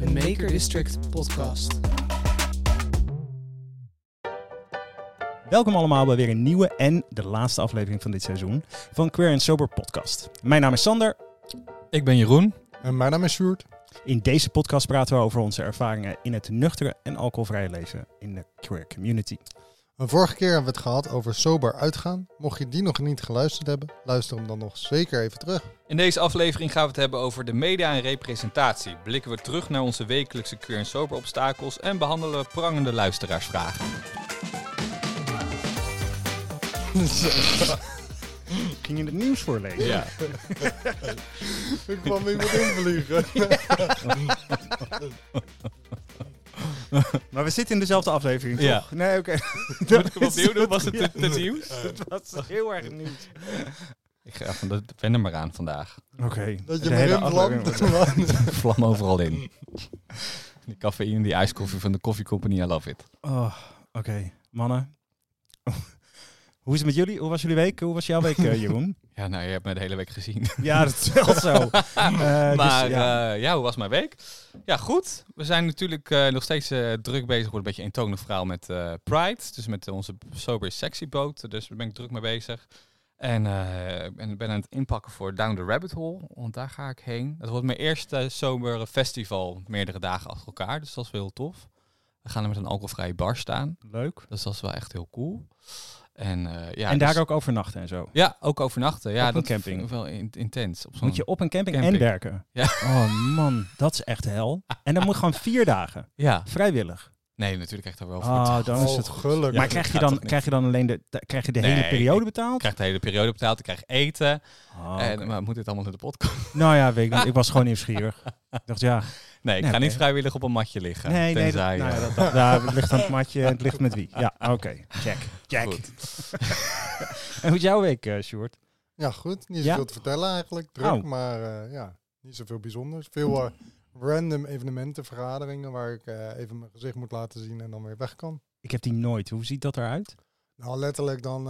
een Maker District podcast. Welkom allemaal bij weer een nieuwe en de laatste aflevering van dit seizoen van Queer and Sober podcast. Mijn naam is Sander. Ik ben Jeroen. En mijn naam is Sjoerd. In deze podcast praten we over onze ervaringen in het nuchtere en alcoholvrije leven in de queer community. Een vorige keer hebben we het gehad over sober uitgaan. Mocht je die nog niet geluisterd hebben, luister hem dan nog zeker even terug. In deze aflevering gaan we het hebben over de media en representatie. Blikken we terug naar onze wekelijkse queer en sober obstakels en behandelen we prangende luisteraarsvragen. Ging je het nieuws voorlezen? Ja. Ik kwam iemand invliegen. Maar we zitten in dezelfde aflevering, toch? Ja. Nee, oké. Moet ik hem opnieuw doen? Was het het, het nieuws? Het was heel erg nieuws. Ik ga van de wen er maar aan vandaag. Oké. Dat je De me hele Vlam overal in. Die cafeïne, die ijskoffie van de Coffee Company, I love it. Oh, oké. Mannen. Hoe is het met jullie? Hoe was jullie week? Hoe was jouw week, eh, Jeroen? Ja, nou, je hebt me de hele week gezien. ja, dat is wel zo. Eh, dus, maar ja. ja. ja, hoe was mijn week? Ja, goed. We zijn natuurlijk nog steeds druk bezig. Wordt een beetje een eentonig verhaal met Pride. Dus met onze Sober Sexy boot. Dus daar ben ik druk mee bezig. En ik ben, ben aan het inpakken voor Down the Rabbit Hole. Want daar ga ik heen. Dat wordt mijn eerste sobere festival. Meerdere dagen achter elkaar. Dus dat is wel heel tof. We gaan er met een alcoholvrije bar staan. Leuk. Dus dat is wel echt heel cool. En, eh, ja, en daar dus- ook overnachten en zo. Ja, ook overnachten. Ja, Op een dat camping. wel in- intens. Op Moet je op een camping, Camping. en werken? Ja. Oh man, dat is echt hel. En dan moet gewoon vier dagen. Ja. Vrijwillig. Nee, natuurlijk krijg je daar wel voor Oh, betaald. dan is Oh, het goed. gelukkig. maar krijg je, dan, krijg je dan alleen de, krijg je de Nee, hele periode betaald? krijg de hele periode betaald, ik krijg eten. Oh, en, maar moet dit allemaal in de podcast? Nou ja, weet ik, niet. ik was gewoon nieuwsgierig. Ik dacht ja, Nee, ik Nee, ga niet vrijwillig op een matje liggen. nee, nee, dat, tenzij, nou eh, dat, dat, ja, het ligt aan het matje, het ligt met wie. Ja, oké, check, check. Goed. En hoe is jouw week, Sjoerd? Ja, goed. Niet Ja? zoveel te vertellen eigenlijk. Druk, Oh. maar eh, ja, niet zoveel bijzonders. Veel eh, random evenementen, vergaderingen waar ik eh, even mijn gezicht moet laten zien en dan weer weg kan. Ik heb die nooit. Hoe ziet dat eruit? Nou, letterlijk dan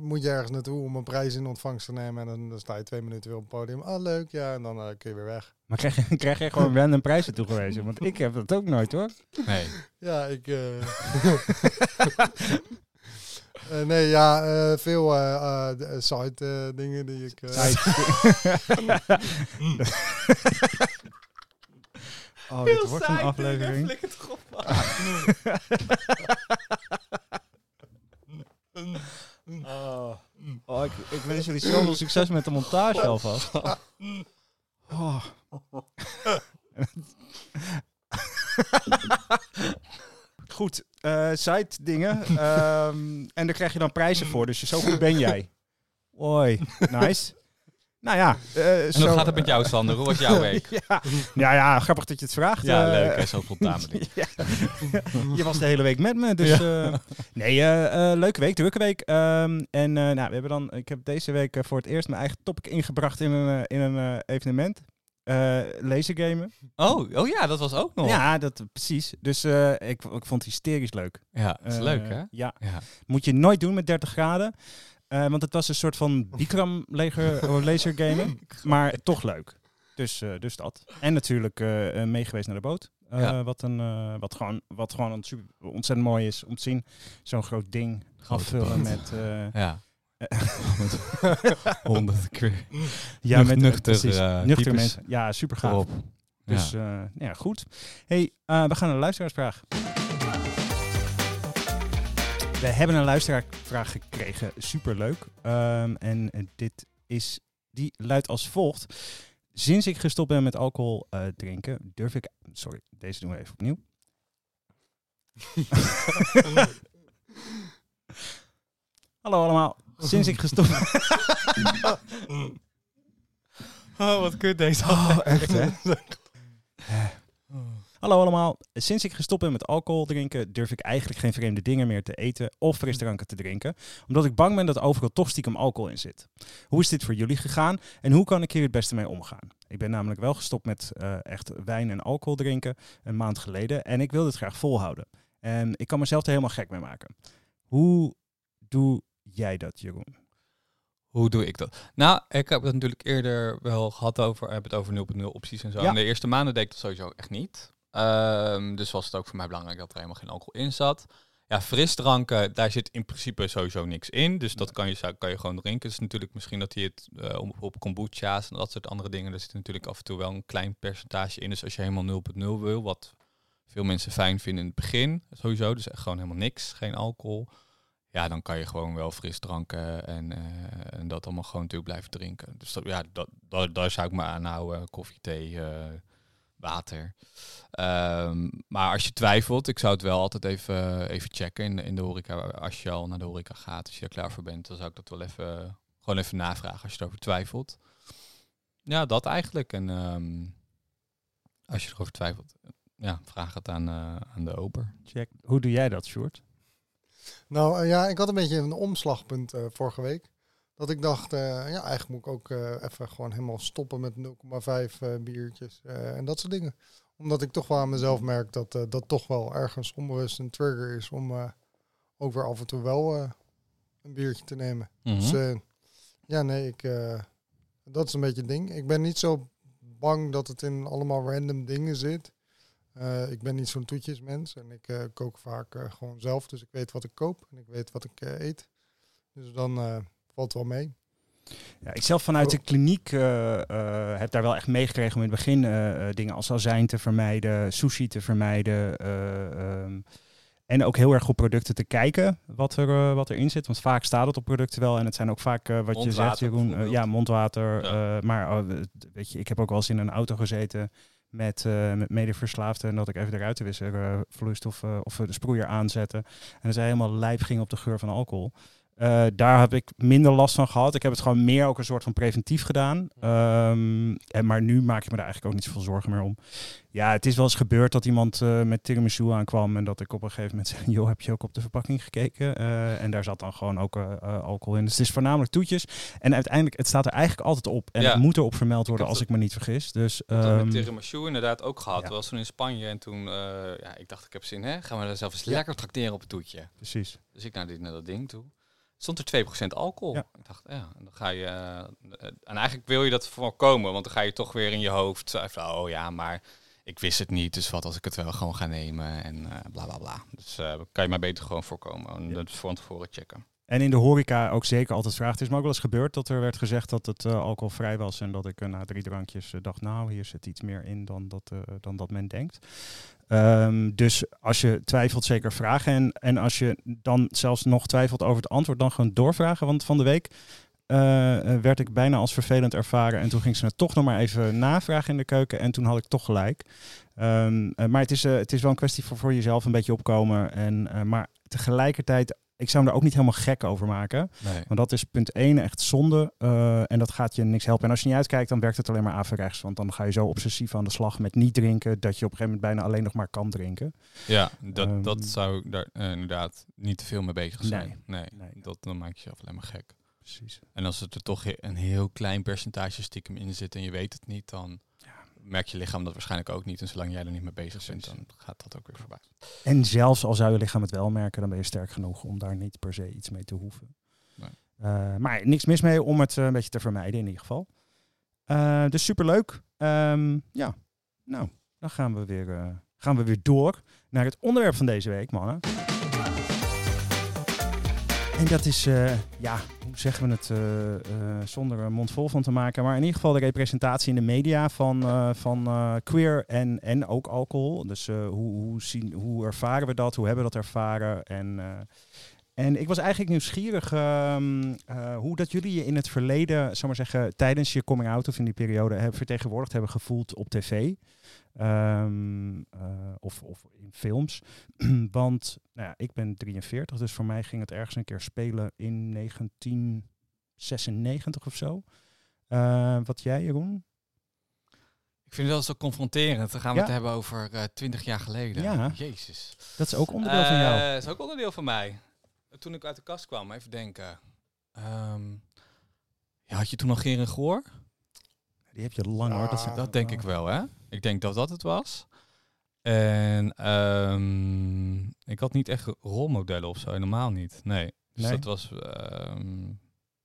moet je ergens naartoe om een prijs in ontvangst te nemen en dan, dan sta je twee minuten weer op het podium. Ah, leuk, ja, en dan eh, kun je weer weg. Maar krijg je, krijg je gewoon random prijzen toegewezen? Want ik heb dat ook nooit hoor. Nee. Ja, ik. eh, eh, nee, ja, eh, veel de- site eh, dingen die ik. eh, oh, dit wordt een aflevering. Oh, oh ik, ik wens jullie zoveel succes met de montage alvast. Oh. Goed, eh site dingen. Ehm, en daar krijg je dan prijzen voor. Dus zo goed ben jij. Hoi, nice. Nou ja. eh, En zo, hoe gaat het met jou, Sander? Hoe was jouw week? ja. ja, ja, grappig dat je het vraagt. Ja, eh. leuk. Hè? Zo spontaan. Ja. Je was de hele week met me, dus eh, nee, leuke week, drukke week. Ehm, en nou, we hebben dan, ik heb deze week voor het eerst mijn eigen topic ingebracht in een, in een evenement. Lasergamen. Oh, oh ja, dat was ook nog. Ja, dat precies. Dus ik, ik vond het hysterisch leuk. Ja, dat is leuk, hè? Ja, Ja. moet je nooit doen met 30 graden. Eh, want het was een soort van Bikram leger, oh, lasergamen, maar toch leuk. Dus, eh, dus dat. En natuurlijk eh, eh, meegeweest naar de boot. Eh, Ja. wat, een, eh, wat gewoon, wat gewoon een super, ontzettend mooi is om te zien. Zo'n groot ding Grote afvullen met... eh, Ja. eh, Honderd keer. ja, Nuch- met nuchter, precies, eh, nuchter mensen. Ja, super gaaf. Dus ja. ja, ja goed. hey, eh, we gaan naar de luisteraarsvraag. We hebben een luisteraarsvraag gekregen. Superleuk. Ehm en dit is, die luidt als volgt. Sinds ik gestopt ben met alcohol eh, drinken, durf ik... Sorry, deze doen we even opnieuw. Hallo allemaal. Sinds ik gestopt... Oh, wat kut deze Oh, echt hè? Hallo allemaal. Sinds ik gestopt ben met alcohol drinken, durf ik eigenlijk geen vreemde dingen meer te eten of frisdranken te drinken, omdat ik bang ben dat overal toch stiekem alcohol in zit. Hoe is dit voor jullie gegaan en hoe kan ik hier het beste mee omgaan? Ik ben namelijk wel gestopt met eh, echt wijn en alcohol drinken een maand geleden en ik wil dit graag volhouden. En ik kan mezelf er helemaal gek mee maken. Hoe doe jij dat, Jeroen? Hoe doe ik dat? Nou, ik heb het natuurlijk eerder wel gehad over, heb het over 0.0 opties en zo. Ja. En de eerste maanden deed ik dat sowieso echt niet. Ehm, dus was het ook voor mij belangrijk dat er helemaal geen alcohol in zat. Ja, frisdranken, daar zit in principe sowieso niks in. Dus dat kan je, kan je gewoon drinken. Dus natuurlijk misschien dat hij het eh, op, op kombucha's en dat soort andere dingen. Daar zit natuurlijk af en toe wel een klein percentage in. Dus als je helemaal 0.0 wil, wat veel mensen fijn vinden in het begin, sowieso. Dus echt gewoon helemaal niks, geen alcohol. Ja, dan kan je gewoon wel frisdranken en, eh, en dat allemaal gewoon natuurlijk blijven drinken. Dus dat, ja, dat, daar, daar zou ik me aan houden. Koffie, thee, eh, water. Ehm, maar als je twijfelt, ik zou het wel altijd even, even checken in de, in de horeca. Als je al naar de horeca gaat, als je er klaar voor bent, dan zou ik dat wel even, gewoon even navragen als je erover twijfelt. Ja, dat eigenlijk. En ehm, als je erover twijfelt, ja, vraag het aan, eh, aan de ober. Check. Hoe doe jij dat, Sjoerd? Nou eh, ja, ik had een beetje een omslagpunt eh, vorige week. Dat ik dacht, eh, ja, eigenlijk moet ik ook eh, even gewoon helemaal stoppen met 0,5 eh, biertjes en dat soort dingen. Omdat ik toch wel aan mezelf merk dat dat toch wel ergens onbewust een trigger is om ook weer af en toe wel een biertje te nemen. Dus eh, ja, nee, ik, dat is een beetje het ding. Ik ben niet zo bang dat het in allemaal random dingen zit. Ik ben niet zo'n toetjesmens en ik kook vaak gewoon zelf. Dus ik weet wat ik koop en ik weet wat ik eet. Dus dan valt het wel mee. Ja, ik zelf vanuit de kliniek eh, eh, heb daar wel echt meegekregen om in het begin eh, eh, dingen als azijn te vermijden, sushi te vermijden. eh, ehm, en ook heel erg op producten te kijken wat, er, wat erin zit. Want vaak staat het op producten wel. En het zijn ook vaak, wat je zegt Jeroen, ja, mondwater. Ja. eh, maar oh, weet je, ik heb ook wel eens in een auto gezeten met, eh met medeverslaafden. En dat ik even de ruitenwisser eh vloeistof eh, of de sproeier aanzette. En zij helemaal lijf ging op de geur van alcohol. Eh, daar heb ik minder last van gehad. Ik heb het gewoon meer ook een soort van preventief gedaan. Ehm, en, maar nu maak ik me daar eigenlijk ook niet zoveel zorgen meer om. Ja, het is wel eens gebeurd dat iemand eh, met tiramisu aankwam en dat ik op een gegeven moment zei, joh, heb je ook op de verpakking gekeken? Eh, en daar zat dan gewoon ook alcohol in. Dus het is voornamelijk toetjes. En uiteindelijk, het staat er eigenlijk altijd op. En Ja. het moet erop vermeld worden als ik me niet vergis. Dus Ik heb dat ehm, met tiramisu inderdaad ook gehad. ja. Was toen in Spanje en toen, ja, ik dacht ik heb zin, hè? Gaan we er zelf eens lekker tracteren op het toetje. precies. Dus ik naar, dit, naar dat ding toe. Stond er 2% alcohol. Ja. Ik dacht, ja, dan ga je... eh, en eigenlijk wil je dat voorkomen, want dan ga je toch weer in je hoofd... van, oh ja, maar ik wist het niet, dus wat als ik het wel gewoon ga nemen en eh, bla bla bla. Dus eh, kan je maar beter gewoon voorkomen. En Ja. dat van tevoren checken. En in de horeca ook zeker altijd vragen. Het is me ook wel eens gebeurd dat er werd gezegd dat het alcoholvrij was. En dat ik na drie drankjes dacht, nou, hier zit iets meer in dan dat, dan dat men denkt. Ehm, dus als je twijfelt, zeker vragen. En, en als je dan zelfs nog twijfelt over het antwoord, dan gewoon doorvragen. Want van de week eh, werd ik bijna als vervelend ervaren. En toen ging ze het toch nog maar even navragen in de keuken. En toen had ik toch gelijk. Ehm, eh, maar het is, eh, het is wel een kwestie voor, voor jezelf een beetje opkomen. En, maar tegelijkertijd, ik zou me er ook niet helemaal gek over maken. Nee. Want dat is punt 1 echt zonde. eh, en dat gaat je niks helpen. En als je niet uitkijkt, dan werkt het alleen maar averechts. Want dan ga je zo obsessief aan de slag met niet drinken. Dat je op een gegeven moment bijna alleen nog maar kan drinken. Ja, dat, Ehm, dat zou ik daar eh, inderdaad niet te veel mee bezig zijn. Nee, Nee. Dat, dan maak je jezelf alleen maar gek. Precies. En als het er toch een heel klein percentage stiekem in zit en je weet het niet, dan merkt je lichaam dat waarschijnlijk ook niet. En zolang jij er niet mee bezig bent, dan gaat dat ook weer voorbij. En zelfs al zou je lichaam het wel merken, dan ben je sterk genoeg om daar niet per se iets mee te hoeven. Nee. Eh, maar niks mis mee om het eh, een beetje te vermijden in ieder geval. Eh, dus superleuk. Ehm, ja, nou, dan gaan we, weer, eh, gaan we weer door naar het onderwerp van deze week, mannen. En dat is, eh, ja, hoe zeggen we het eh, eh, zonder een mond vol van te maken. Maar in ieder geval de representatie in de media van, van queer en, en ook alcohol. Dus hoe, hoe, zien, hoe ervaren we dat? Hoe hebben we dat ervaren? En, en ik was eigenlijk nieuwsgierig ehm, eh, hoe dat jullie je in het verleden, zal maar zeggen, tijdens je coming out of in die periode hebben vertegenwoordigd hebben gevoeld op tv. Ehm, eh, of, of in films. Want nou ja, ik ben 43, dus voor mij ging het ergens een keer spelen in 1996 of zo. Eh, wat jij, Jeroen? Ik vind het wel zo confronterend. Dan gaan we Ja. het hebben over twintig jaar geleden. Ja. Jezus. Dat is ook onderdeel van jou. Dat is ook onderdeel van mij. Toen ik uit de kast kwam, even denken. Ehm, ja, had je toen nog Geren Goor? Die heb je lang hoor. Dat. Dat denk ik wel, hè? Ik denk dat dat het was. En ehm, ik had niet echt rolmodellen of zo, helemaal niet. Nee. Dus Nee? dat was, ehm,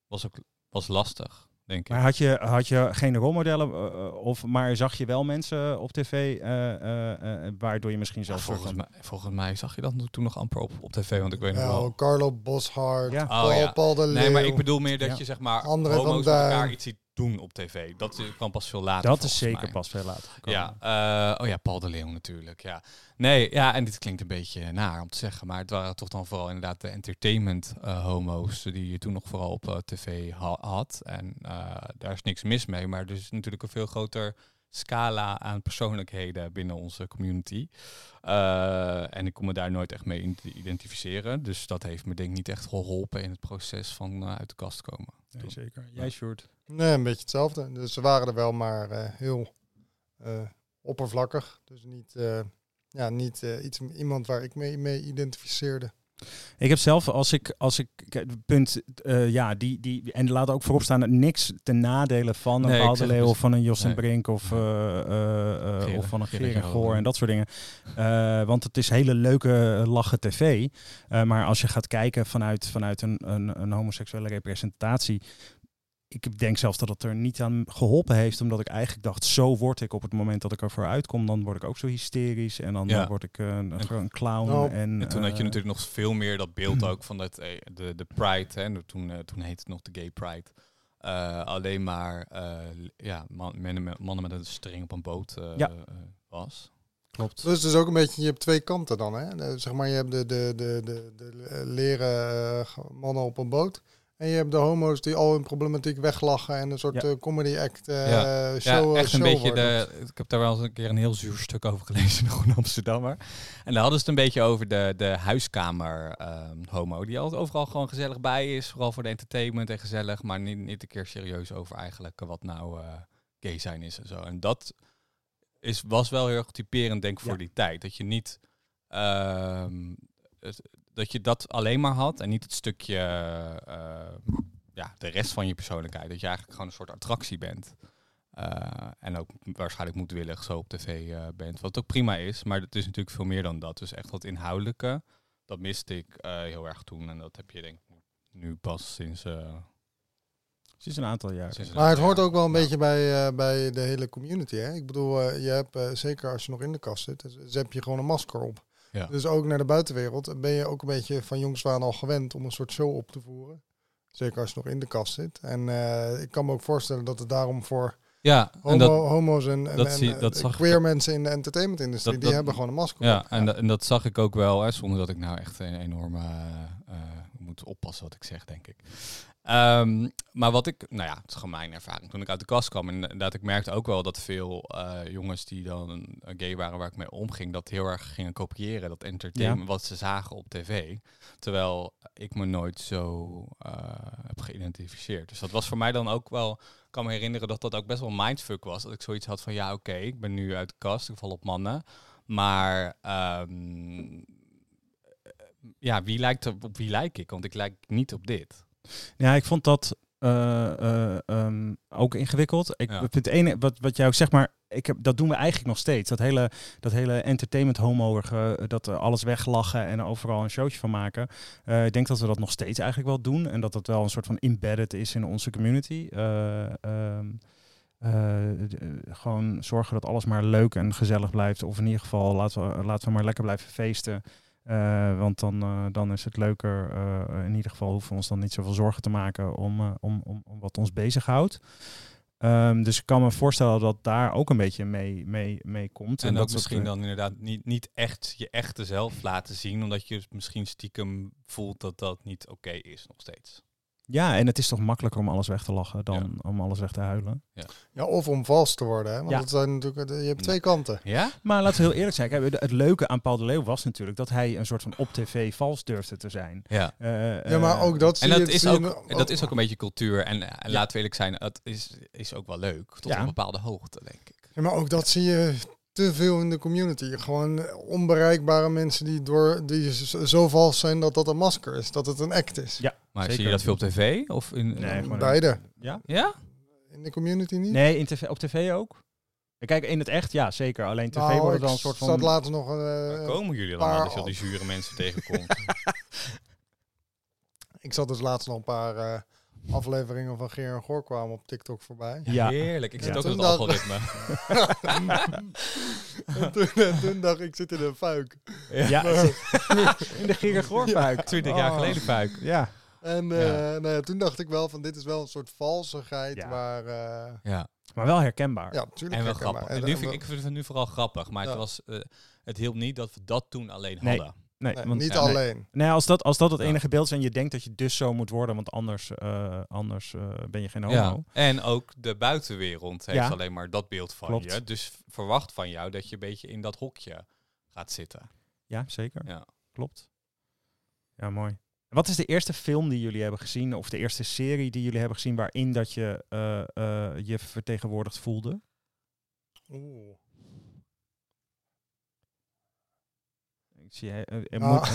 was ook was lastig, denk ik. Maar had je, had je geen rolmodellen, eh, eh, of, maar zag je wel mensen op tv, eh, eh, eh, waardoor je misschien Ja, zelfs... volgens, mij, volgens mij zag je dat toen nog amper op, op tv, want ik weet nog Ja, wel. Carlo Boshart, Ja. Oh, Paul, ja. Paul de Nee, maar Leeuw. ik bedoel meer dat Ja. je zeg maar André homo's met elkaar iets ziet doen op tv. Dat is- kwam pas veel later. Dat is zeker mij. pas veel later gekomen. Ja, eh, oh ja, Paul de Leeuw natuurlijk. Ja. Nee, ja, en dit klinkt een beetje naar om te zeggen, maar het waren toch dan vooral inderdaad de entertainment eh, homo's die je toen nog vooral op eh, tv ha- had. En eh, daar is niks mis mee, maar er is natuurlijk een veel groter scala aan persoonlijkheden binnen onze community. Eh, en ik kon me daar nooit echt mee in te identificeren. Dus dat heeft me denk ik niet echt geholpen in het proces van eh, uit de kast komen. Nee, zeker. Jij, Sjoerd? Nee, een beetje hetzelfde. Dus ze waren er wel, maar eh, heel eh, oppervlakkig. Dus niet, eh, ja, niet eh, iets, iemand waar ik mee, mee identificeerde. Ik heb zelf, als ik, als ik punt, eh, ja, die, die, en laat ook voorop staan, niks ten nadele van een Nee, Leeuw of van een Jos en. Brink of, eh, eh, of van een en Goor. En dat soort dingen. Want het is hele leuke lachen tv. Maar als je gaat kijken vanuit, vanuit een, een, een homoseksuele representatie, ik denk zelfs dat het er niet aan geholpen heeft, omdat ik eigenlijk dacht, zo word ik op het moment dat ik ervoor uitkom, dan word ik ook zo hysterisch en dan Ja. eh, word ik een, een, een clown. Nou, en, En toen had je eh, natuurlijk nog veel meer dat beeld ook van dat, eh, de, de Pride. Hè, en toen, eh, toen heette het nog de Gay Pride. Eh, alleen maar eh, ja, man, mannen, met- mannen met een string op een boot eh, Ja. eh, was. Klopt. Dus het is ook een beetje, je hebt twee kanten dan. Hè? Zeg maar, je hebt de, de, de, de, de leren eh, mannen op een boot. En je hebt de homo's die al hun problematiek weglachen en een soort Ja. eh, comedy act eh, Ja. show. ja, echt een show beetje wordt. de. Ik heb daar wel eens een keer een heel zuur stuk over gelezen in de Groene Amsterdammer. En daar hadden ze het een beetje over de, de huiskamer ehm, homo. Die altijd overal gewoon gezellig bij is. Vooral voor de entertainment en gezellig. Maar niet, niet een keer serieus over eigenlijk wat nou eh, gay zijn is en zo. En dat is, was wel heel erg typerend denk ik voor die tijd. Dat je niet... ehm, het- dat je dat alleen maar had en niet het stukje, eh, ja, de rest van je persoonlijkheid. Dat je eigenlijk gewoon een soort attractie bent. Eh, en ook waarschijnlijk moedwillig zo op tv eh, bent. Wat ook prima is, maar het is natuurlijk veel meer dan dat. Dus echt wat inhoudelijke, dat miste ik eh, heel erg toen. En dat heb je denk ik nu pas sinds... eh, Sinds een aantal jaar. een Maar het hoort jaar. ook wel een Ja. beetje bij, eh, bij de hele community. Hè? Ik bedoel, eh, je hebt, eh, zeker als je nog in de kast zit, dus heb je gewoon een masker op. Ja. Dus ook naar de buitenwereld ben je ook een beetje van jongs af aan al gewend om een soort show op te voeren. Zeker als je nog in de kast zit. En eh, ik kan me ook voorstellen dat het daarom voor Ja, en homo, dat, homo's en, en, dat zie- eh, dat ik queer mensen in de entertainment-industrie, Dat- die hebben gewoon een masker Ja, op. en, dat- en dat zag ik ook wel, hè, zonder dat ik nou echt een enorme... eh, moet oppassen wat ik zeg, denk ik. Ehm, maar wat ik, nou ja, het is gewoon mijn ervaring. Toen ik uit de kast kwam, dat ik merkte ook wel dat veel eh, jongens die dan gay waren waar ik mee omging, dat heel erg gingen kopiëren, dat entertainment, wat ze zagen op tv. Terwijl ik me nooit zo eh, heb geïdentificeerd. Dus dat was voor mij dan ook wel, ik kan me herinneren dat dat ook best wel mindfuck was. Dat ik zoiets had van, ja oké, ik ben nu uit de kast, ik val op mannen. Maar ehm, ja, wie lijkt er, op wie lijk ik? Want ik lijk niet op dit. Ja, ik vond dat eh, eh, ehm, ook ingewikkeld. Ik Ja. vind het ene wat, wat jij ook zeg maar, ik heb, dat doen we eigenlijk nog steeds. Dat hele, dat hele entertainment homo, dat alles weglachen en overal een showtje van maken. Eh, ik denk dat we dat nog steeds eigenlijk wel doen en dat dat wel een soort van embedded is in onze community. Eh, ehm, eh, eh, gewoon zorgen dat alles maar leuk en gezellig blijft. Of in ieder geval laten we, laten we maar lekker blijven feesten. Eh, want dan, eh, dan is het leuker. Eh, in ieder geval hoeven we ons dan niet zoveel zorgen te maken om, om, om, om wat ons bezighoudt. Ehm, dus ik kan me voorstellen dat daar ook een beetje mee, mee, mee komt. En, dat ook het, misschien dan inderdaad niet, niet echt je echte zelf laten zien, omdat je misschien stiekem voelt dat dat niet oké is nog steeds. Ja, en het is toch makkelijker om alles weg te lachen dan om alles weg te huilen. Ja, of om vals te worden. Hè? Want Ja. dat zijn natuurlijk, je hebt twee kanten. Ja? Maar laten we heel eerlijk zijn. Kijk, het leuke aan Paul de Leeuw was natuurlijk dat hij een soort van op tv vals durfde te zijn. Ja. Eh, Ja, maar eh, ook dat zie En je... dat is, ook, dat is ook een beetje cultuur. En, en laten we eerlijk zijn, het is, is ook wel leuk. Tot Ja. een bepaalde hoogte, denk ik. Ja, maar ook dat zie je te veel in de community. Gewoon onbereikbare mensen die, door, die zo vals zijn dat dat een masker is. Dat het een act is. Ja, Maar Zeker. zie je dat veel op tv? Of in, Nee, Beide. Ja? Ja? In de community niet. Nee, in tv, op tv ook. Kijk, in het echt, ja, zeker. Alleen tv Nou, wordt dan een soort van... zat laatst nog een... Waar eh, komen jullie paar- dan als je al die zure mensen tegenkomt? ik zat dus laatst nog een paar eh, afleveringen van Geer en Goor kwamen op TikTok voorbij. Ja. Heerlijk. Ik Ja. zit ook in het algoritme. en, toen, en toen dacht ik, ik zit in een fuik. Ja, in de Gierengoorfuik. 20 jaar Oh. geleden fuik. Ja. En eh, Ja. nou ja, toen dacht ik wel van, dit is wel een soort valsigheid Ja. waar... eh, Ja. Maar wel herkenbaar. ja, natuurlijk. En wel herkenbaar. grappig. En En- nu en vind ik, ik vind het nu vooral grappig. Maar Ja. het, was, eh, het hielp niet dat we dat toen alleen Nee. hadden. Nee, nee, want, niet ja, alleen. nee, als dat, als dat het Ja. enige beeld is en je denkt dat je dus zo moet worden, want anders, eh, anders eh, ben je geen homo. Ja. En ook de buitenwereld heeft Ja. alleen maar dat beeld van Klopt. je. Dus verwacht van jou dat je een beetje in dat hokje gaat zitten. Ja, zeker. Ja. Klopt. Ja, mooi. Wat is de eerste film die jullie hebben gezien, of de eerste serie die jullie hebben gezien, waarin dat je eh, eh, je vertegenwoordigd voelde? Oeh. Ik zie, eh, Ah.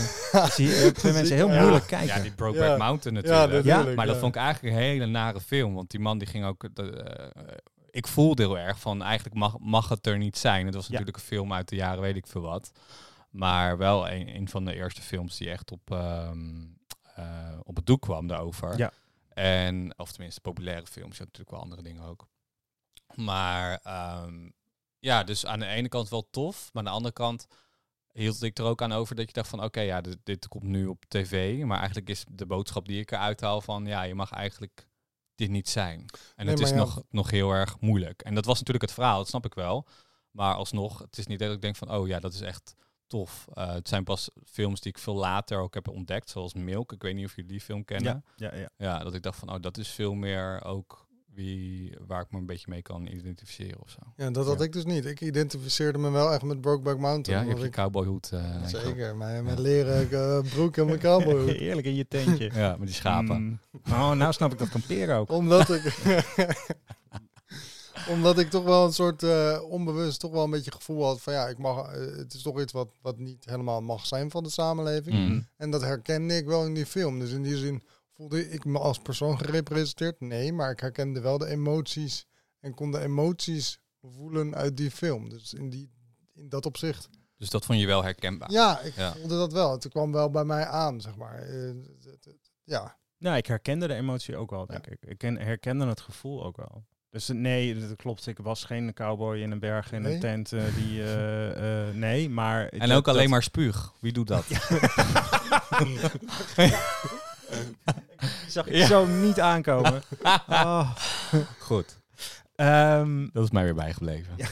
ik zie eh, twee mensen heel Ja. moeilijk kijken. Ja, die Brokeback Ja. Mountain Ja, natuurlijk. natuurlijk. maar dat ja. vond ik eigenlijk een hele nare film. Want die man die ging ook... de- eh, ik voelde heel erg van eigenlijk mag, mag het er niet zijn. Het was Ja. natuurlijk een film uit de jaren weet ik veel wat. Maar wel een, een van de eerste films die echt op, ehm, eh, op het doek kwam daarover. Ja. En, of tenminste populaire films. Je had natuurlijk wel andere dingen ook. Maar ehm, ja, dus aan de ene kant wel tof. Maar aan de andere kant hield ik er ook aan over dat je dacht van oké, ja, dit, dit komt nu op tv. Maar eigenlijk is de boodschap die ik eruit haal van ja, je mag eigenlijk dit niet zijn. En Nee, het is ja. nog, nog heel erg moeilijk. En dat was natuurlijk het verhaal, dat snap ik wel. Maar alsnog, het is niet dat ik denk van oh ja, dat is echt tof. Eh, het zijn pas films die ik veel later ook heb ontdekt, zoals Milk. Ik weet niet of jullie die film kennen. Ja, ja, ja. Ja, dat ik dacht van, oh, dat is veel meer ook wie, waar ik me een beetje mee kan identificeren of zo. Ja, dat had Ja. ik dus niet. Ik identificeerde me wel echt met Brokeback Mountain. Ja, je hebt omdat je ik, cowboyhoed. eh, zeker, maar met leren eh, broek en mijn cowboyhoed. Heerlijk in je tentje. Ja, met die schapen. Mm. Oh, nou snap ik dat kamperen ook. Omdat ik... Omdat ik toch wel een soort eh, onbewust toch wel een beetje gevoel had van ja, ik mag, het is toch iets wat, wat niet helemaal mag zijn van de samenleving. Mm. En dat herkende ik wel in die film. Dus in die zin voelde ik me als persoon gerepresenteerd? Nee, maar ik herkende wel de emoties en kon de emoties voelen uit die film. Dus in, die, in dat opzicht. Dus dat vond je wel herkenbaar. Ja, ik Ja. voelde dat wel. Het kwam wel bij mij aan, zeg maar. Eh, ja, Nou, ik herkende de emotie ook wel, denk ik. Ik ken, herkende het gevoel ook wel. Dus eh, nee, dat klopt. Ik was geen cowboy in een berg in Nee? een tent. eh, die, eh, eh, nee, maar... En ook alleen dat- maar spuug. Wie doet dat? zag ik zo niet aankomen. Oh. Goed, Ehm, dat is mij weer bijgebleven.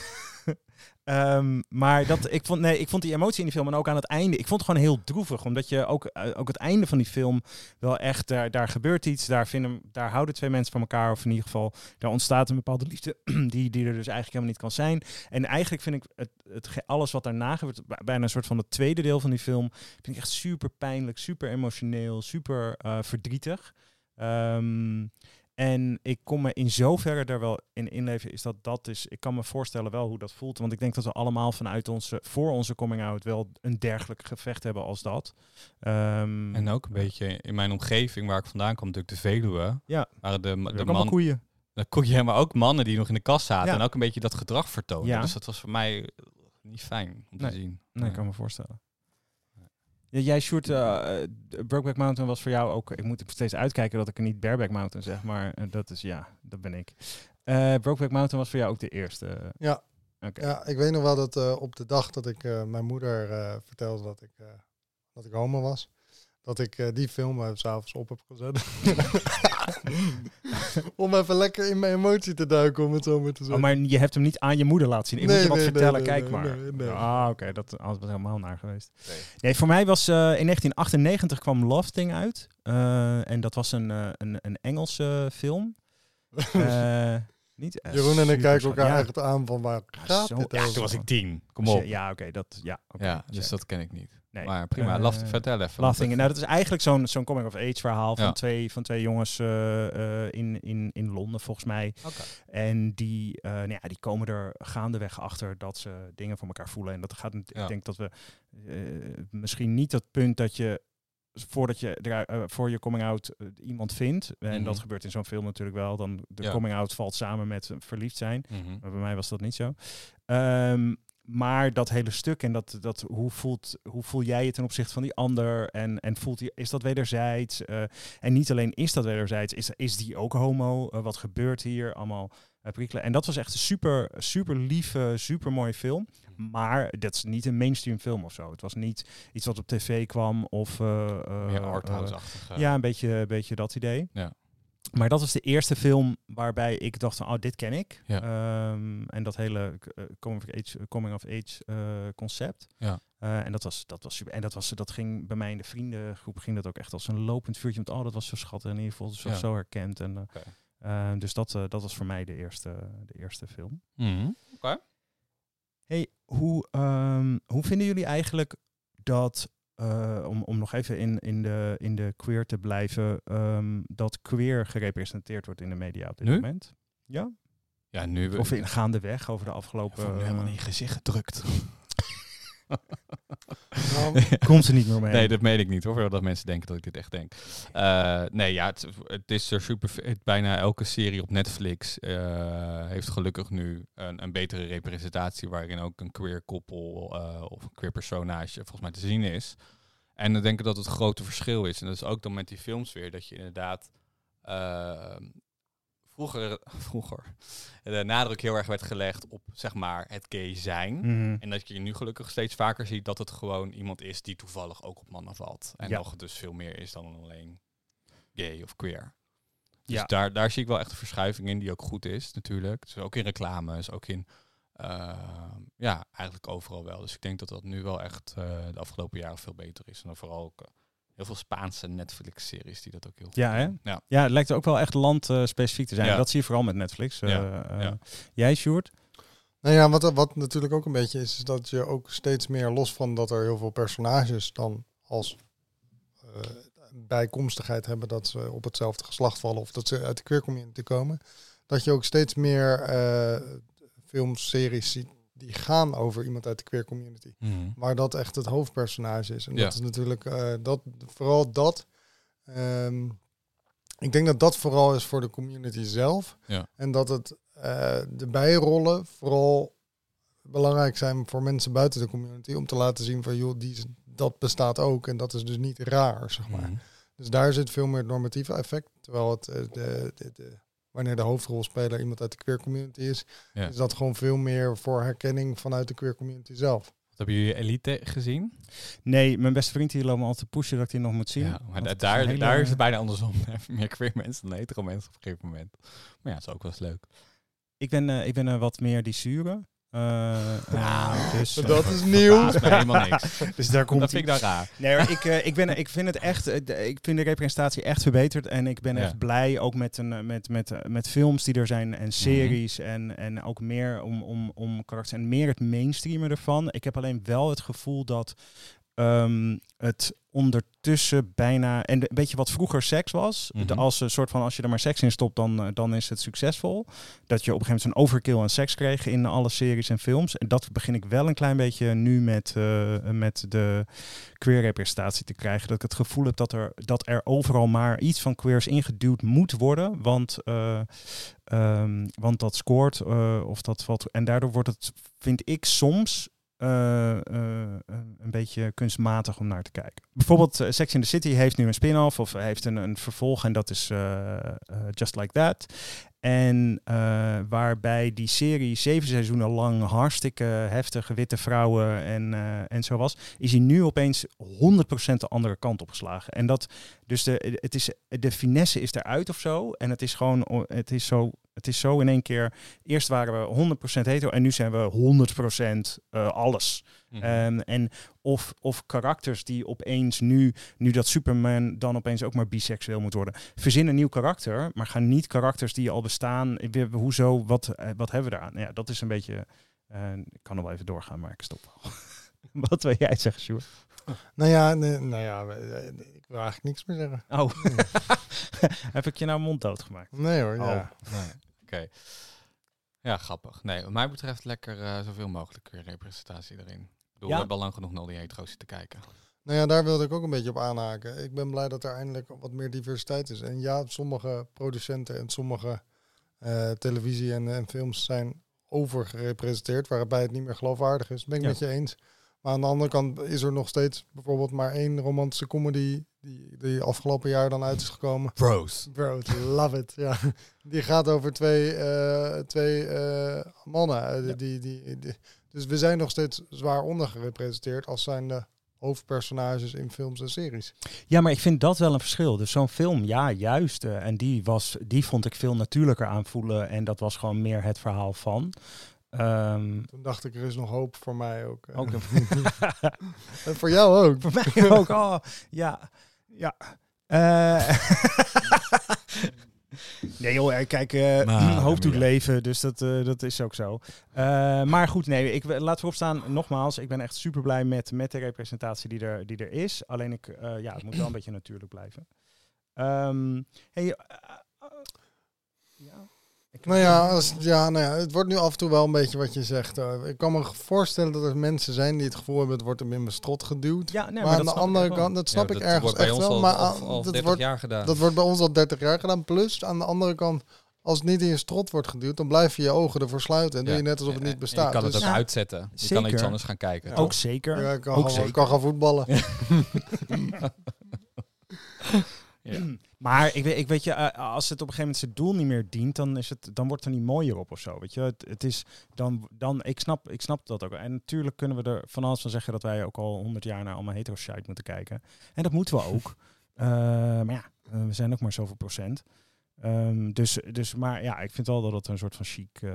Ehm, maar dat, ik, vond, nee, ik vond die emotie in die film en ook aan het einde. Ik vond het gewoon heel droevig. Omdat je ook, eh, ook het einde van die film wel echt. Daar, daar gebeurt iets. Daar, vinden, daar houden twee mensen van elkaar. Of in ieder geval, daar ontstaat een bepaalde liefde. Die, die er dus eigenlijk helemaal niet kan zijn. En eigenlijk vind ik het, het, alles wat daarna gebeurt. bij- Bijna een soort van het tweede deel van die film. Vind ik echt super pijnlijk. Super emotioneel. Super eh, verdrietig. Ehm, en ik kon me in zoverre daar wel in inleven, is dat dat is. Ik kan me voorstellen wel hoe dat voelt. Want ik denk dat we allemaal vanuit onze, voor onze coming out wel een dergelijk gevecht hebben als dat. Ehm, En ook een beetje in mijn omgeving waar ik vandaan kom, natuurlijk de Veluwe. Ja. Waren de, de man, koeien. de koeien, maar ook mannen die nog in de kast zaten. Ja. En ook een beetje dat gedrag vertoonden. Ja. Dus dat was voor mij niet fijn om Nee. te zien. Nee, Ja. ik kan me voorstellen. Jij, Sjoerd, eh, eh, Brokeback Mountain was voor jou ook... Ik moet steeds uitkijken dat ik er niet Bareback Mountain zeg, maar eh, dat is, ja, dat ben ik. Eh Brokeback Mountain was voor jou ook de eerste. Ja. Oké. ja, ik weet nog wel dat op de dag dat ik mijn moeder vertelde dat ik, dat ik homo was, dat ik die film s'avonds op heb gezet. om even lekker in mijn emotie te duiken, om het zo maar te Oh, zeggen. maar je hebt hem niet aan je moeder laten zien. Ik moet Nee, je wat nee, nee, vertellen, nee, kijk nee, maar. nee, nee. Ah, oké, dat dat was helemaal naar geweest. Nee. Nee, voor mij was eh, in 1998 kwam Love Thing uit. Eh, en dat was een, eh, een, een Engelse film. Eh, niet, Jeroen en ik kijken elkaar ja, echt aan van waar gaat zo- dit ja? Toen was ik tien. Kom dus op. Ja, oké, dat, ja, oké, Ja, dus dat ken ik niet. Nee. Maar prima, Eh, love, vertel even. Love Thing. Nou, dat is eigenlijk zo'n zo'n coming-of-age verhaal van, Ja. twee, van twee jongens eh, eh, in, in, in Londen, volgens mij. Oké. En die, eh, nou ja, die komen er gaandeweg achter dat ze dingen voor elkaar voelen. En dat gaat, Ja. ik denk dat we eh, misschien niet dat punt dat je voordat je er, voor je coming out iemand vindt. En Mhm. dat gebeurt in zo'n film natuurlijk wel. Dan de Ja. coming out valt samen met verliefd zijn. Mhm. Maar bij mij was dat niet zo. Ehm, maar dat hele stuk en dat, dat hoe, voelt, hoe voel jij je ten opzichte van die ander? En, en voelt die, is dat wederzijds? Eh, en niet alleen is dat wederzijds, is, is die ook homo? Eh, wat gebeurt hier? Allemaal uh, prikkelen. En dat was echt een super, super lieve, super mooie film. Maar dat is niet een mainstream film of zo. Het was niet iets wat op tv kwam of... eh, Meer eh, arthouse-achtig. eh. ja, een beetje, een beetje dat idee. Ja. Maar dat was de eerste film waarbij ik dacht van, oh, dit ken ik. Ja. Ehm, en dat hele eh, coming of age, coming of age eh, concept. Ja. Eh, en dat was, dat was super. En dat, was, dat ging bij mij in de vriendengroep ging dat ook echt als een lopend vuurtje. Met, oh, dat was zo schattig. En in ieder geval zo, Ja. zo herkend. En, Oké. dus dat, dat was voor mij de eerste, de eerste film. Mhm. Hey, hoe, ehm, hoe vinden jullie eigenlijk dat, eh, om, om nog even in, in, de, in de queer te blijven, ehm, dat queer gerepresenteerd wordt in de media op dit Nu? moment? Ja? Ja, nu... Of in gaandeweg over de afgelopen... Nu helemaal in je gezicht gedrukt. Nou, Komt ze niet meer mee? Nee, dat meen ik niet hoor. Dat mensen denken dat ik dit echt denk. Eh, nee, ja, het, het is er super. het- bijna elke serie op Netflix eh, heeft gelukkig nu een, een betere representatie. waarin ook een queer koppel eh, of een queer personage volgens mij te zien is. En dan denk ik dat het grote verschil is. En dat is ook dan met die films weer. Dat je inderdaad. eh, vroeger, vroeger de nadruk heel erg werd gelegd op zeg maar het gay zijn. Mhm. En dat je nu gelukkig steeds vaker ziet dat het gewoon iemand is die toevallig ook op mannen valt. En Ja. nog dus veel meer is dan alleen gay of queer. Dus Ja. daar, daar zie ik wel echt een verschuiving in die ook goed is natuurlijk. Dus ook in reclame, is ook in eh, ja, eigenlijk overal wel. Dus ik denk dat dat nu wel echt eh, de afgelopen jaren veel beter is. En dan vooral ook eh, heel veel Spaanse Netflix-series die dat ook heel goed Ja, hè? doen. Ja. Ja, het lijkt ook wel echt landspecifiek te zijn. Ja. Dat zie je vooral met Netflix. eh, Ja, eh. ja. Jij, Sjoerd? Nou ja, wat, wat natuurlijk ook een beetje is, is dat je ook steeds meer los van dat er heel veel personages dan als eh, bijkomstigheid hebben dat ze op hetzelfde geslacht vallen of dat ze uit de queer community komen, dat je ook steeds meer eh films, series ziet die gaan over iemand uit de queer community. Mhm. Maar dat echt het hoofdpersonage is. En Ja. dat is natuurlijk eh, dat, vooral dat. ehm, ik denk dat dat vooral is voor de community zelf. Ja. En dat het eh, de bijrollen vooral belangrijk zijn voor mensen buiten de community. Om te laten zien van joh, die, dat bestaat ook. En dat is dus niet raar, zeg maar. Mhm. Dus daar zit veel meer het normatieve effect. Terwijl het eh, de, de, de, wanneer de hoofdrolspeler iemand uit de queer community is, Ja. is dat gewoon veel meer voor herkenning vanuit de queer community zelf. Wat hebben jullie Elite gezien? Nee, mijn beste vriend hier loopt me al te pushen dat ik die nog moet zien. Ja, maar Want da- het is daar, hele- daar is het bijna andersom. Meer queer mensen dan hetero mensen op een gegeven moment. Maar ja, dat is ook wel eens leuk. Ik ben, eh, ik ben eh, wat meer die zure. Eh, eh, Nou, dus, eh, Dat is nieuw. Helemaal niks. dus daar komt dat vind ik dan raar. Nee, ik, eh, ik, ben, ik vind het echt, de- ik vind de representatie echt verbeterd. En ik ben Ja. echt blij ook met, een, met, met, met films die er zijn en series. En, en ook meer om, om, om karakters en meer het mainstreamen ervan. Ik heb alleen wel het gevoel dat ehm, het ondertussen bijna. En een beetje wat vroeger seks was. Mhm. de, als een soort van als je er maar seks in stopt, dan, eh, dan is het succesvol. Dat je op een gegeven moment een overkill aan seks kreeg in alle series en films. En dat begin ik wel een klein beetje nu met, eh, met de queer representatie te krijgen. Dat ik het gevoel heb dat er, dat er overal maar iets van queers ingeduwd moet worden. Want, eh, ehm, want dat scoort of dat valt. En daardoor wordt het, vind ik soms. Eh, eh, een beetje kunstmatig om naar te kijken. Bijvoorbeeld eh, Sex in the City heeft nu een spin-off of heeft een, een vervolg en dat is Just Like That. En waarbij die serie zeven seizoenen lang hartstikke heftige witte vrouwen en, en zo was, is hij nu opeens 100% de andere kant opgeslagen. En dat, dus de, het is, de finesse is eruit of zo. En het is gewoon, het is zo, het is zo in één keer. Eerst waren we 100% hetero en nu zijn we 100% eh, alles. Ehm, en of, of karakters die opeens nu, nu dat Superman dan opeens ook maar biseksueel moet worden. Verzin een nieuw karakter, maar gaan niet karakters die al bestaan. Weet- Hoezo, wat, eh, wat hebben we eraan? Ja, dat is een beetje. eh, ik kan nog wel even doorgaan, maar ik stop wat wil jij zeggen, Sjoerd? Nou ja, nee, nou ja, eh, ik wil eigenlijk niks meer zeggen. Oh, heb ik je nou mond dood gemaakt? Nee hoor, ja. Oh, nee. Oké. Ja, grappig. Nee, wat mij betreft lekker eh, zoveel mogelijk weer representatie erin. Ik bedoel, Ja. We hebben al lang genoeg naar al die hetero's zitten kijken. Nou ja, daar wilde ik ook een beetje op aanhaken. Ik ben blij dat er eindelijk wat meer diversiteit is. En ja, sommige producenten en sommige eh, televisie en, en films zijn overgerepresenteerd, waarbij het niet meer geloofwaardig is. Ben ik Ja. met je eens. Maar aan de andere kant is er nog steeds bijvoorbeeld maar één romantische comedy die, die afgelopen jaar dan uit is gekomen. Bros. Bro, love it. Ja. Die gaat over twee, eh, twee eh, mannen. eh, Ja. die, die, die- dus we zijn nog steeds zwaar ondergerepresenteerd als zijn de hoofdpersonages in films en series. Ja, maar ik vind dat wel een verschil. Dus zo'n film, ja, juist. en die, was, die vond ik veel natuurlijker aanvoelen. En dat was gewoon meer het verhaal van. Ehm, Toen dacht ik, er is nog hoop voor mij ook. eh. ook En voor jou ook. voor mij ook. Oh, ja. Ja. Eh, nee joh, eh, kijk, eh Maar, hoop doet ja. leven, dus dat, eh, dat is ook zo. Eh, maar goed, nee, ik, laat voorop staan, nogmaals, ik ben echt super blij met, met de representatie die er, die er is. Alleen ik, eh, ja, het moet wel een beetje natuurlijk blijven. Ehm hey, ja. Ik- Nou ja, als, ja, nou ja, het wordt nu af en toe wel een beetje wat je zegt. eh. ik kan me voorstellen dat er mensen zijn die het gevoel hebben, het wordt hem in mijn strot geduwd. ja, nee, maar, aan dat de snap ik andere wel. kant, dat snap Ja, ik dat ergens echt wel. al, maar al, aan- al dat, 30 wordt, jaar gedaan. dat wordt bij ons al 30 jaar gedaan. Plus, aan de andere kant, als het niet in je strot wordt geduwd, dan blijf je je ogen ervoor sluiten. En doe je net alsof het Ja, niet en bestaat. Je kan het Dus- ook Ja. uitzetten. Je kan iets anders gaan kijken. Ja. Ook zeker. Ja, ik kan, ook gaan, zeker. ik kan gaan voetballen. Ja. Maar ik weet, ik weet je, eh, als het op een gegeven moment zijn doel niet meer dient, dan, is het, dan wordt er niet mooier op of zo. Weet je, het, het is dan, dan ik, snap, ik snap dat ook. En natuurlijk kunnen we er van alles van zeggen dat wij ook al honderd jaar naar allemaal hetero shite moeten kijken. En dat moeten we ook. Eh, maar ja, eh, we zijn ook maar zoveel procent. Ehm, dus, dus, maar ja, ik vind wel dat het een soort van chic. eh,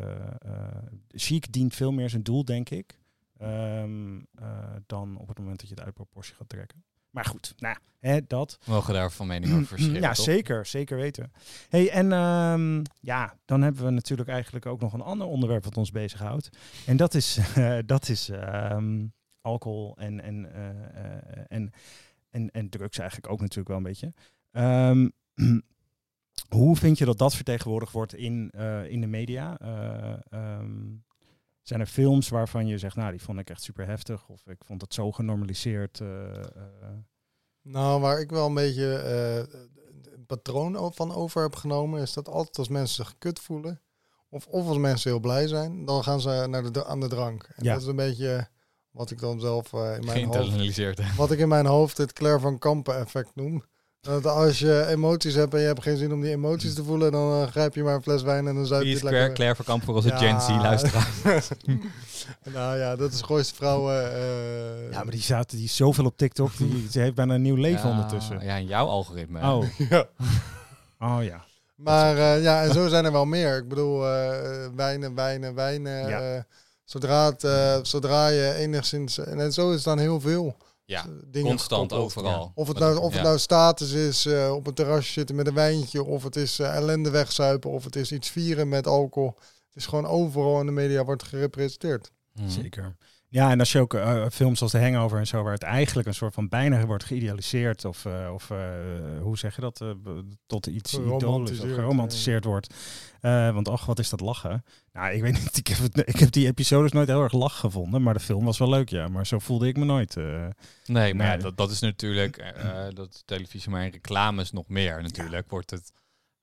chic dient veel meer zijn doel, denk ik. ehm, eh, dan op het moment dat je het uit proportie gaat trekken. Maar goed, nou, hè, dat. We mogen daar van mening over verschillen. Ja, toch? zeker. Zeker weten. Hey, en ehm, ja, dan hebben we natuurlijk eigenlijk ook nog een ander onderwerp wat ons bezighoudt. En dat is, eh, dat is ehm, alcohol en, en, eh, eh, en, en, en drugs eigenlijk ook natuurlijk wel een beetje. Ehm, hoe vind je dat dat vertegenwoordigd wordt in, in de media? Zijn er films waarvan je zegt, nou, die vond ik echt super heftig. Of ik vond het zo genormaliseerd. eh, eh, Nou, waar ik wel een beetje eh, een patroon van over heb genomen, is dat altijd als mensen zich kut voelen, of, of als mensen heel blij zijn, dan gaan ze naar de, aan de drank. En Ja. dat is een beetje wat ik dan zelf eh, in mijn hoofd, wat ik in mijn hoofd het Claire van Kampen effect noem. Dat als je emoties hebt en je hebt geen zin om die emoties te voelen, dan eh, grijp je maar een fles wijn en dan zuip je het is lekker Claire, Verkamp voor onze Ja. Gen Z luisteraar? nou ja, dat is gooiste vrouwen. eh, Ja, maar die, staat, die is zoveel op TikTok. Die, die heeft bijna een nieuw leven Ja, ondertussen. Ja, in jouw algoritme. Oh. ja. oh ja. Maar eh, ja, en zo zijn er wel meer. Ik bedoel, eh, wijnen, wijnen, wijnen. Ja. eh, zodra, het, eh, zodra je enigszins... En, en zo is het dan heel veel Ja, eh, dingen constant gekoppeld. overal. Of het nou, of het nou status is, eh, op een terrasje zitten met een wijntje... of het is eh, ellende wegzuipen, of het is iets vieren met alcohol. Het is gewoon overal in de media wordt gerepresenteerd. Zeker. Ja, en als je ook eh, films als The Hangover en zo, waar het eigenlijk een soort van bijna wordt geïdealiseerd, of, eh, of eh, hoe zeg je dat, eh, tot iets idolisch of Geromantiseerd, wordt. Eh, want ach, wat is dat lachen? Nou, ik weet niet, ik heb, het, ik heb die episodes nooit heel erg lach gevonden, maar de film was wel leuk, ja. Maar zo voelde ik me nooit. eh. Nee, maar ja, dat, dat is natuurlijk, eh, dat is televisie, maar in reclames nog meer natuurlijk, wordt het,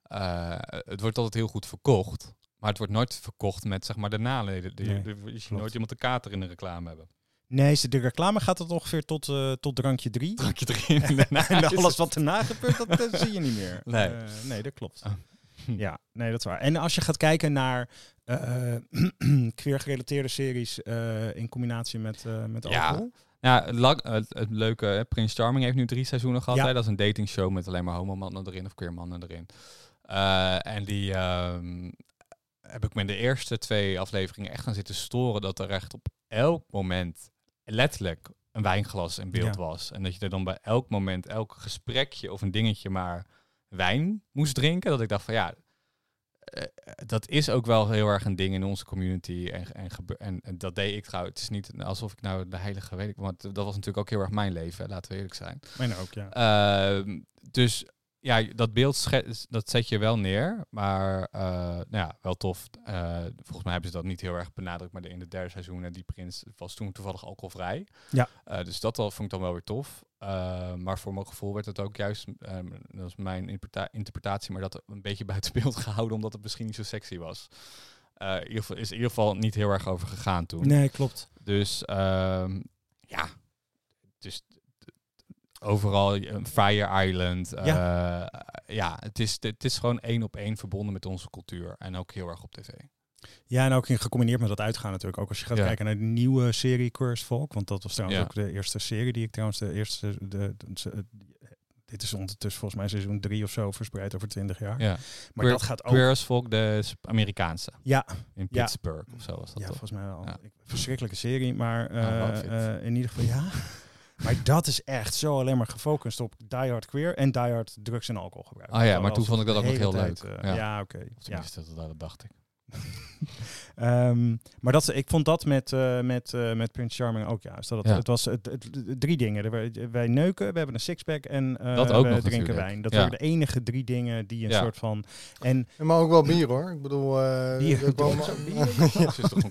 eh, het wordt altijd heel goed verkocht. Maar het wordt nooit verkocht met zeg maar de naleden. De, Nee, de- je ziet nooit iemand de kater in de reclame hebben. Nee, de reclame gaat het ongeveer tot, eh, tot drankje 3. Drankje erin. en alles wat erna gebeurt, dat, dat zie je niet meer. Nee. Eh, nee, dat klopt. Oh. Ja, nee, dat is waar. En als je gaat kijken naar eh queer gerelateerde series in combinatie met, met Ja. alcohol. Ja, het, lang- het, leuke, hè, Prince Charming heeft nu drie seizoenen gehad. Ja. Hè? Dat is een datingshow met alleen maar homomannen erin of queer mannen erin. En die ehm, heb ik me in de eerste twee afleveringen echt aan zitten storen dat er echt op elk moment letterlijk een wijnglas in beeld Ja. was. En dat je er dan bij elk moment, elk gesprekje of een dingetje maar wijn moest drinken. Dat ik dacht van ja, eh, dat is ook wel heel erg een ding in onze community. En, en, en, en dat deed ik trouwens. Het is niet alsof ik nou de heilige weet ik, want dat was natuurlijk ook heel erg mijn leven, laten we eerlijk zijn. Mijn ook, ja. Ehm, dus ja, dat beeld dat zet je wel neer, maar eh, nou ja, wel tof. Eh, volgens mij hebben ze dat niet heel erg benadrukt, maar in het derde seizoen, en die prins was toen toevallig alcoholvrij. Ja. Eh, dus dat al, vond ik dan wel weer tof. Maar voor mijn gevoel werd het ook juist, ehm, dat is mijn interpreta- interpretatie, maar dat een beetje buiten beeld gehouden, omdat het misschien niet zo sexy was. in, ieder geval, is in ieder geval niet heel erg over gegaan toen. Nee, klopt. Dus ehm, ja, dus overal Fire Island. eh, ja, het, is, het is gewoon één op één verbonden met onze cultuur. En ook heel erg op tv. Ja, en ook in gecombineerd met dat uitgaan natuurlijk. Ook als je gaat Ja. kijken naar de nieuwe serie Cursed Folk. Want dat was trouwens Ja. ook de eerste serie die ik trouwens de eerste... De, de- de- dit is ondertussen volgens mij seizoen drie of zo verspreid over twintig jaar. Ja. Maar Queer- dat gaat ook... As Folk, de Amerikaanse. Ja, In Ja. Pittsburgh of zo was dat ja, toch? volgens mij wel. Ja. Ik- Verschrikkelijke serie, maar eh, it. eh, in ieder geval ja. maar dat is echt zo alleen maar gefocust op die hard queer en die hard drugs en alcohol gebruiken. Ah ja, maar toen vond ik dat ook nog heel leuk. eh, Ja. ja, oké. Of Ja. tenminste, dat, dat dacht ik. Ehm, maar dat, ik vond dat met, eh met, eh met Prince Charming ook juist. Dat het, Ja. het was het, drie dingen. Wij neuken, we hebben een sixpack en eh, Dat ook we nog drinken natuurlijk. wijn. Dat Ja. waren de enige drie dingen die een Ja. soort van... En Ja, maar ook wel bier hoor. Ik bedoel, eh, Bier. er kwam- Dat is toch een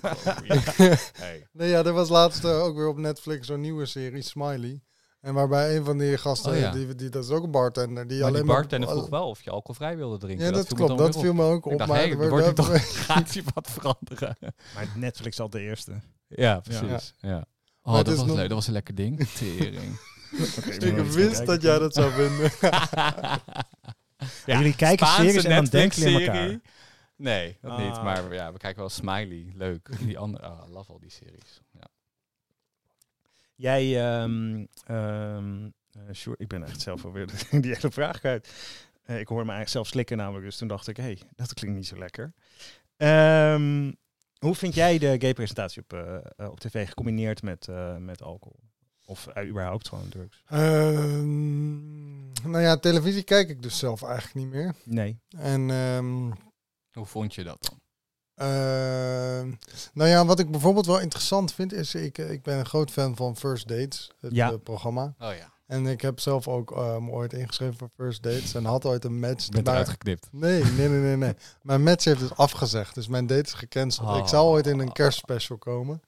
hey. nee, ja, er was laatst ook weer op Netflix zo'n nieuwe serie, Smiley. En waarbij een van die gasten, Oh, ja. die, die, dat is ook een bartender. Die Maar die alleen maar- bartender vroeg wel of je alcoholvrij wilde drinken. Ja, dat, klopt. Dat viel me ook Ik op. dacht, maar hey, er wordt- toch gaat hier wat veranderen. maar Netflix al de eerste. Ja, precies. Ja. Oh, Maar dat was nog- leuk. Dat was een lekker ding. Tering. Ik wist dat jij dat zou vinden. ja, jullie kijken Spaanse series en dan denken jullie Netflix-serie. elkaar. Nee, dat niet. Ah. Maar ja, we kijken wel Smiley. Leuk. Die andere, ah, I love al die series. Jij, ehm ehm, eh, Sjoerd, ik ben echt zelf alweer die hele vraag kwijt. Eh, ik hoorde me eigenlijk zelf slikken namelijk, dus toen dacht ik, hé, hey, dat klinkt niet zo lekker. Ehm, hoe vind jij de gay-presentatie op, eh, op tv gecombineerd met, eh, met alcohol? Of überhaupt gewoon drugs? Ehm, nou ja, televisie kijk ik dus zelf eigenlijk niet meer. Nee. En ehm, Hoe vond je dat dan? Ehm, nou ja, wat ik bijvoorbeeld wel interessant vind, is ik, ik ben een groot fan van First Dates, het Ja. eh, programma. Oh ja. En ik heb zelf ook eh, me ooit ingeschreven voor First Dates en had ooit een match. Ik ben maar- eruit geknipt. Nee, nee, nee, nee, nee. Mijn match heeft dus afgezegd, dus mijn date is gecanceld. Ik zou ooit in een kerstspecial komen.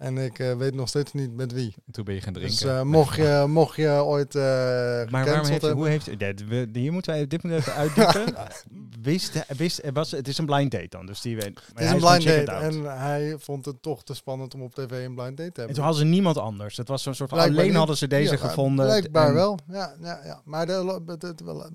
En ik eh, weet nog steeds niet met wie. En toen ben je gaan drinken. Dus mocht, je, mocht je ooit eh Maar waarom heeft, hebben... hoe heeft, we- hier moeten wij dit moeten we even uitdiepen. wist, wist, was, het is een blind date dan, dus die weet. maar Het is een blind date en hij vond het toch te spannend om op tv een blind date te En hebben. toen hadden ze niemand anders. Het was zo'n soort Blijkbaar alleen niet. hadden ze deze Ja, gevonden. Blijkbaar En- wel, ja, ja, ja. Maar de, het- wel,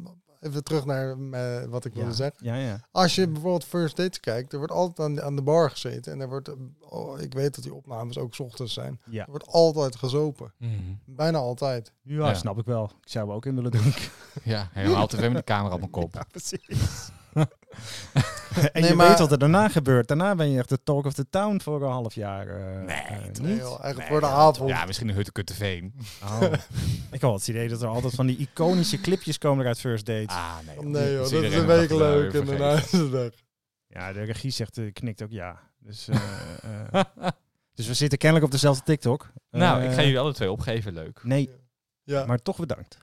even terug naar eh, wat ik wilde zeggen. ja, ja. Als je bijvoorbeeld First Dates kijkt, er wordt altijd aan de, aan de bar gezeten. En er wordt, oh, ik weet dat die opnames ook 's ochtends zijn. Ja. Er wordt altijd gezopen. Mhm. Bijna altijd. Ja, Ja. snap ik wel. Ik zou er ook in willen drinken. Ja, helemaal tv met de camera op mijn kop. precies. en Nee, je maar- weet wat er daarna gebeurt. Daarna ben je echt de talk of the town voor een half jaar. eh, Nee, eh? Nee, niet? joh, eigenlijk Nee, voor de ja, avond. Ja, misschien een Huttekutteveen. Oh. ik had het idee dat er altijd van die iconische clipjes komen uit First Date. Ah, nee. joh. Nee joh, dat is een week wel leuk en daarna is het weg. Ja, de regie zegt, eh, knikt ook ja. Dus, eh, eh, dus we zitten kennelijk op dezelfde TikTok. nou, Eh, ik ga jullie alle twee opgeven. Leuk. Nee, Ja. maar toch bedankt.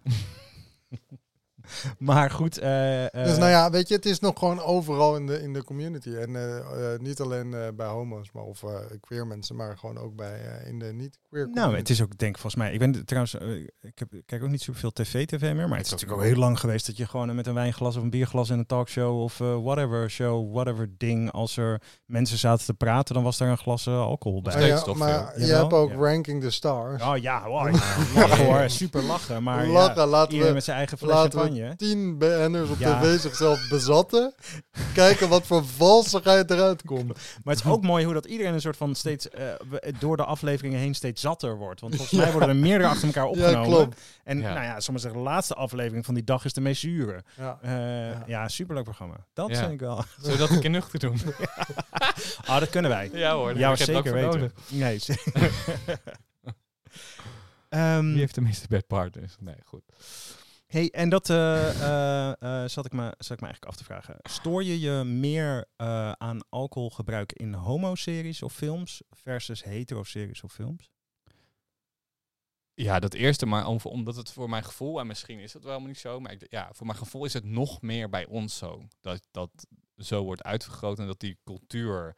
maar goed. eh, eh, dus nou ja, weet je, het is nog gewoon overal in de, in de community. En eh, niet alleen eh, bij homo's, maar of eh, queer mensen, maar gewoon ook bij eh, in de niet-queer community. Nou, het is ook, denk ik, volgens mij. Ik ben trouwens, ik, heb, ik kijk ook niet zoveel tv-tv meer. Maar het is natuurlijk ook heel lang geweest dat je gewoon met een wijnglas of een bierglas in een talkshow of eh, whatever show, whatever ding. Als er mensen zaten te praten, dan was daar een glas alcohol bij. Ja, toch maar je hebt ook Ja. Ranking the Stars. Oh ja, wow, lachen hoor, super lachen. Maar Lachen, ja, laten iedereen we, met zijn eigen fles champagne. tien BN'ers op Ja. tv zichzelf bezatten. Kijken wat voor valsigheid eruit komt. Maar het is ook mooi hoe dat iedereen een soort van steeds eh, door de afleveringen heen steeds zatter wordt. Want volgens mij worden er meerdere achter elkaar opgenomen. Ja, klopt. En Ja. nou ja, soms zeggen de laatste aflevering van die dag is de meest zure. Ja. Eh, ja. Ja. superleuk programma. Dat Ja. vind ik wel. Zullen we dat een keer nuchter doen? Ah, dat kunnen wij. ja hoor, Ja, zeker weten. Nee, zeker. Ehm, Wie heeft de meeste bedpartners? Nee, goed. Hey, en dat eh, eh, eh, zat, ik me, zat ik me eigenlijk af te vragen. Stoor je je meer aan alcoholgebruik in homo-series of films versus hetero-series of films? Ja, dat eerste, maar om, omdat het voor mijn gevoel, en misschien is dat wel helemaal niet zo, maar ik, ja, voor mijn gevoel is het nog meer bij ons zo. Dat dat zo wordt uitvergroot en dat die cultuur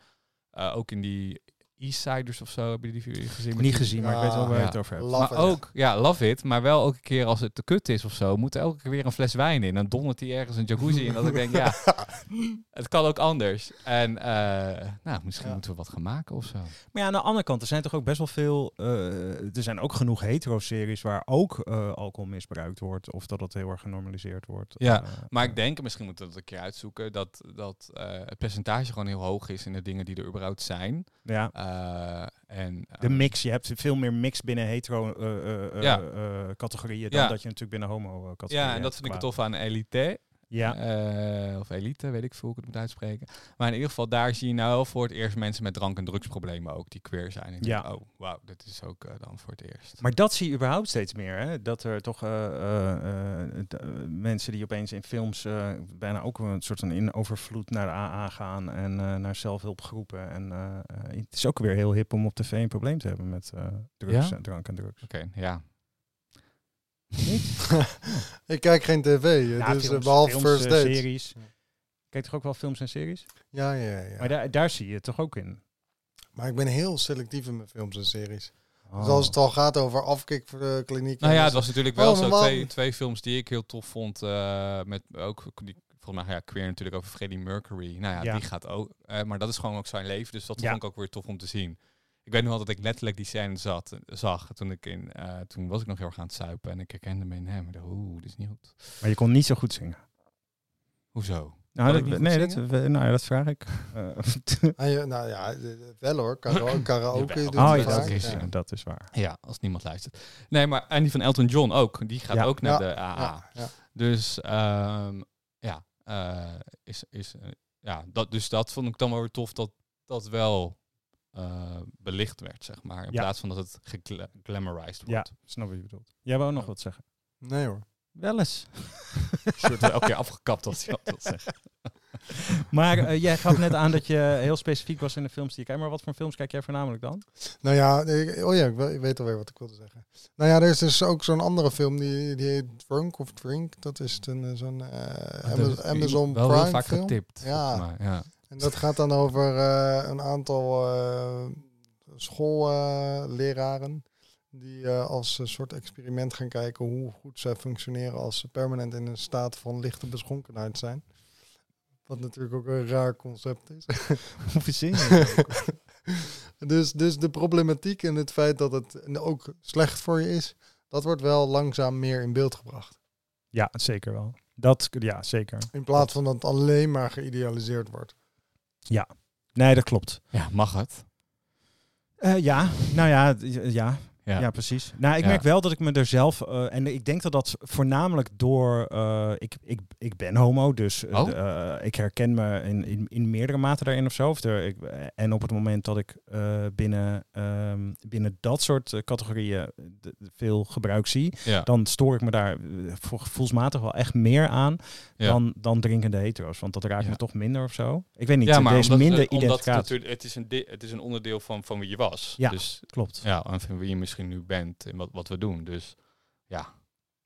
ook in die Eastsiders of zo. Hebben jullie die gezien? Niet gezien, maar ik weet wel waar je Ja. het over hebt. Maar it. ook, ja, love it. Maar wel elke keer als het te kut is of zo, moet er elke keer weer een fles wijn in. Dan dondert hij ergens een jacuzzi in. Dat ik denk, ja, het kan ook anders. En eh, nou, misschien Ja. moeten we wat gaan maken of zo. Maar ja, aan de andere kant, er zijn toch ook best wel veel. eh, er zijn ook genoeg hetero-series waar ook eh, alcohol misbruikt wordt. Of dat het heel erg genormaliseerd wordt. Ja, Maar ik denk, misschien moeten we dat een keer uitzoeken, dat, dat eh, het percentage gewoon heel hoog is in de dingen die er überhaupt zijn. ja. Eh, en, De eh, mix, je hebt veel meer mix binnen hetero-categorieën Ja. dan Ja. dat je natuurlijk binnen homo-categorieën Ja, en dat vind ik tof aan Elite. Ja, Eh, of Elite, weet ik veel hoe ik het moet uitspreken. Maar in ieder geval, daar zie je nou voor het eerst mensen met drank- en drugsproblemen ook, die queer zijn. Ja. denk, oh, wauw, dit is ook eh, dan voor het eerst. maar dat zie je überhaupt steeds meer. Hè? Dat er toch eh, mensen die opeens in films bijna ook een soort van in overvloed naar de AA gaan en naar zelfhulpgroepen. En het is ook weer heel hip om op tv een probleem te hebben met drugs Ja? en drank en drugs. Oké, ja. ik kijk geen tv, Ja, dus eh, films, behalve films, First eh, Dates. series. Kijk toch ook wel films en series? Ja, ja, ja. Maar daar, daar zie je het toch ook in. Maar ik ben heel selectief in mijn films en series. Oh. Dus als het al gaat over afkikkliniek. Nou ja, het was natuurlijk wel Oh, zo twee, twee films die ik heel tof vond. eh, met ook die, volgens mij ja, queer natuurlijk over Freddie Mercury. Nou ja, Ja. die gaat ook. eh, maar dat is gewoon ook zijn leven. Dus dat Ja. vond ik ook weer tof om te zien. Ik weet nog wel dat ik letterlijk die scène zat, zag toen ik in. eh, toen was ik nog heel erg aan het suipen en ik herkende me in hem. Ik dacht, oeh, dit is niet goed. Maar je kon niet zo goed zingen. Hoezo? Nou, dat, ik niet nee, dat, nou ja, dat vraag ik. Eh, Ah, nou ja, eh, wel hoor. Karaoke, karaoke oh ja, dat is, Ja. dat is waar. Ja, als niemand luistert. Nee, maar en die van Elton John ook. Die gaat Ja. ook naar Ja. de AA. Ja, ja. Dus ehm, ja, eh, is, is, ja dat, dus dat vond ik dan wel weer tof dat dat wel eh, belicht werd, zeg maar. In Ja. plaats van dat het geglamorized Ja, wordt. snap wat je bedoelt. Jij wou nog wat zeggen? Nee hoor. Wel eens. Je wordt elke keer afgekapt als wat wil zeggen. Maar eh, jij gaf net aan dat je heel specifiek was in de films die je kijkt. Maar wat voor films kijk jij voornamelijk dan? Nou ja, ik- oh ja, ik, wel- weet alweer wat ik wilde zeggen. Nou ja, er is dus ook zo'n andere film die, die heet Drunk of Drink. Dat is een, eh, zo'n eh, Ama- Amazon wel Prime heel vaak film. getipt. Ja. volgens mij, ja. En dat gaat dan over eh, een aantal eh schoolleraren die eh, als een soort experiment gaan kijken hoe goed ze functioneren als ze permanent in een staat van lichte beschonkenheid zijn. Wat natuurlijk ook een raar concept is. Hoe verzin dus, dus de problematiek en het feit dat het ook slecht voor je is, dat wordt wel langzaam meer in beeld gebracht. ja, zeker wel. Dat, ja, zeker. In plaats van dat het alleen maar geïdealiseerd wordt. Nee, dat klopt. ja, mag het? Eh, ja, nou ja, ja, Ja. Ja, precies. Nou, ik Ja. merk wel dat ik me er zelf... eh, en ik denk dat dat voornamelijk door... eh, ik, ik, ik ben homo, dus eh, Oh? ik herken me in, in, in meerdere mate daarin of zo. Of er, ik, en op het moment dat ik binnen, ehm, binnen dat soort categorieën veel gebruik zie... Ja. dan stoor ik me daar gevoelsmatig wel echt meer aan dan, dan drinkende hetero's. Want dat raakt me toch minder of zo. Ik weet niet, ja, maar is omdat, minder omdat het, identificatie. het, is een het is een onderdeel van, van wie je was. Ja. Dus Klopt. ja, en van wie je misschien nu bent en wat, wat we doen. Dus ja.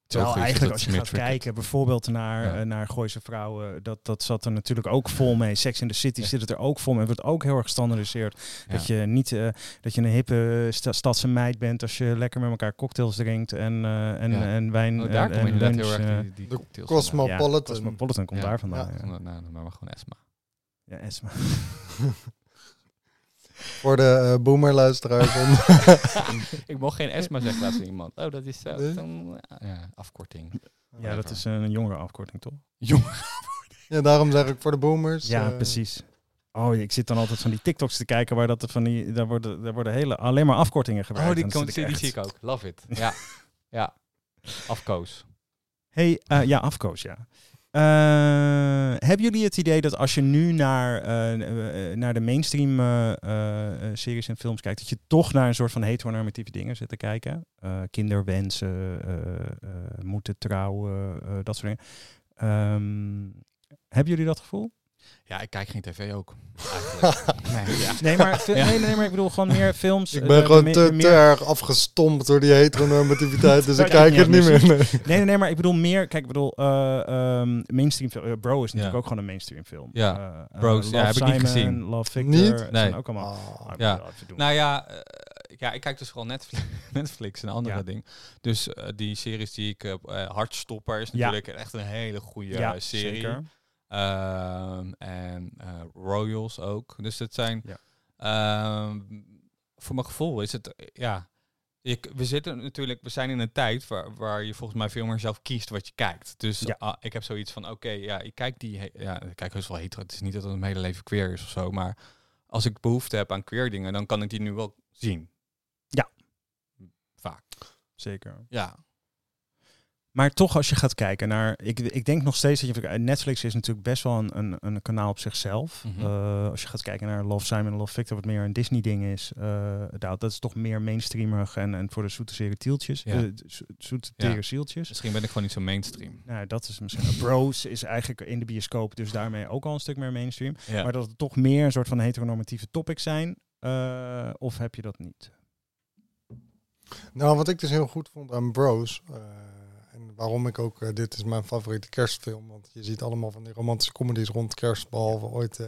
Terwijl eigenlijk als je gaat kijken, bijvoorbeeld naar, Ja. eh, naar Gooise Vrouwen, dat, dat zat er natuurlijk ook vol mee. Sex in the City Ja. zit het er ook vol mee. Het wordt ook heel erg gestandardiseerd. Dat je niet eh, dat je een hippe sta stadse meid bent als je lekker met elkaar cocktails drinkt en, eh, en, Ja. en wijn Oh, daar en, inderdaad lunch. heel erg eh, die, cocktails Cosmopolitan. Cosmopolitan komt Ja. daar vandaan. Ja, Ja, nou, maar gewoon Esma. ja. Esma. Voor de uh, boomerluisteraars. om- ik mocht geen Esma zeggen laatst tegen iemand. Oh, dat is zo. Dan- ja, afkorting. Ja, dat is een jongere afkorting, toch? ja, daarom zeg ik voor de boomers. Ja, eh, precies. Oh, ik zit dan altijd van die TikToks te kijken waar dat er van die, daar worden, daar worden hele, alleen maar afkortingen gebruikt. Oh, die, komt, die, zie ik ook. Love it. Ja. ja. Afkoos. Hey, eh, ja, afkoos, ja. Eh, hebben jullie het idee dat als je nu naar, eh, eh, naar de mainstream series en films kijkt, dat je toch naar een soort van heteronormatieve dingen zit te kijken? Kinderwensen, moeten trouwen, dat soort dingen. Ehm, hebben jullie dat gevoel? Ja, ik kijk geen tv ook. Eigenlijk. nee, ja. Nee, maar, Ja. nee, nee, maar ik bedoel gewoon meer films. Ik eh, ben de- gewoon te, meer- te erg afgestompt door die heteronormativiteit, dus ik kijk het niet meer. nee. Nee, nee, nee, maar ik bedoel meer. Kijk, ik bedoel, eh, ehm, mainstream film. eh, Bro is natuurlijk Ja. ook gewoon een mainstream film. Ja. Eh, eh, Bros, ja, Love heb ik niet gezien. Love Victor. Niet? Nee. ook allemaal. Ah. Ah, Ja. Nou ja, eh, ja, ik kijk dus vooral Netflix, Netflix en andere Ja. dingen. Dus eh, die series die ik... heb, eh Hartstopper is Ja. natuurlijk echt een hele goede ja, eh, serie. zeker. Ehm, en eh, Royals ook. Dus dat zijn... Ja. ehm, voor mijn gevoel is het... eh, Ja, ik, we zitten natuurlijk... We zijn in een tijd waar, waar je volgens mij veel meer zelf kiest wat je kijkt. Dus Ja. ah, ik heb zoiets van... Oké, ja, ik kijk die... Ja, ik kijk heus wel hetero. Het is niet dat het mijn hele leven queer is of zo. Maar als ik behoefte heb aan queer dingen... dan kan ik die nu wel zien. Ja. Vaak. Zeker. Ja. Maar toch, als je gaat kijken naar. Ik, ik denk nog steeds dat je. Netflix is natuurlijk best wel een, een, een kanaal op zichzelf. Mhm. Eh, als je gaat kijken naar Love Simon en Love Victor, wat meer een Disney-ding is. eh, dat, dat is toch meer mainstreamig en, en voor de zoete zere tieltjes. Ja. eh, zoete Ja. zieltjes. Misschien ben ik gewoon niet zo mainstream. Nou, dat is misschien. Bros is eigenlijk in de bioscoop, dus daarmee ook al een stuk meer mainstream. Ja. Maar dat het toch meer een soort van heteronormatieve topics zijn. eh, of heb je dat niet? Nou, wat ik dus heel goed vond aan Bros, eh, waarom ik ook, eh, dit is mijn favoriete kerstfilm, want je ziet allemaal van die romantische comedies rond kerst, behalve ooit. eh,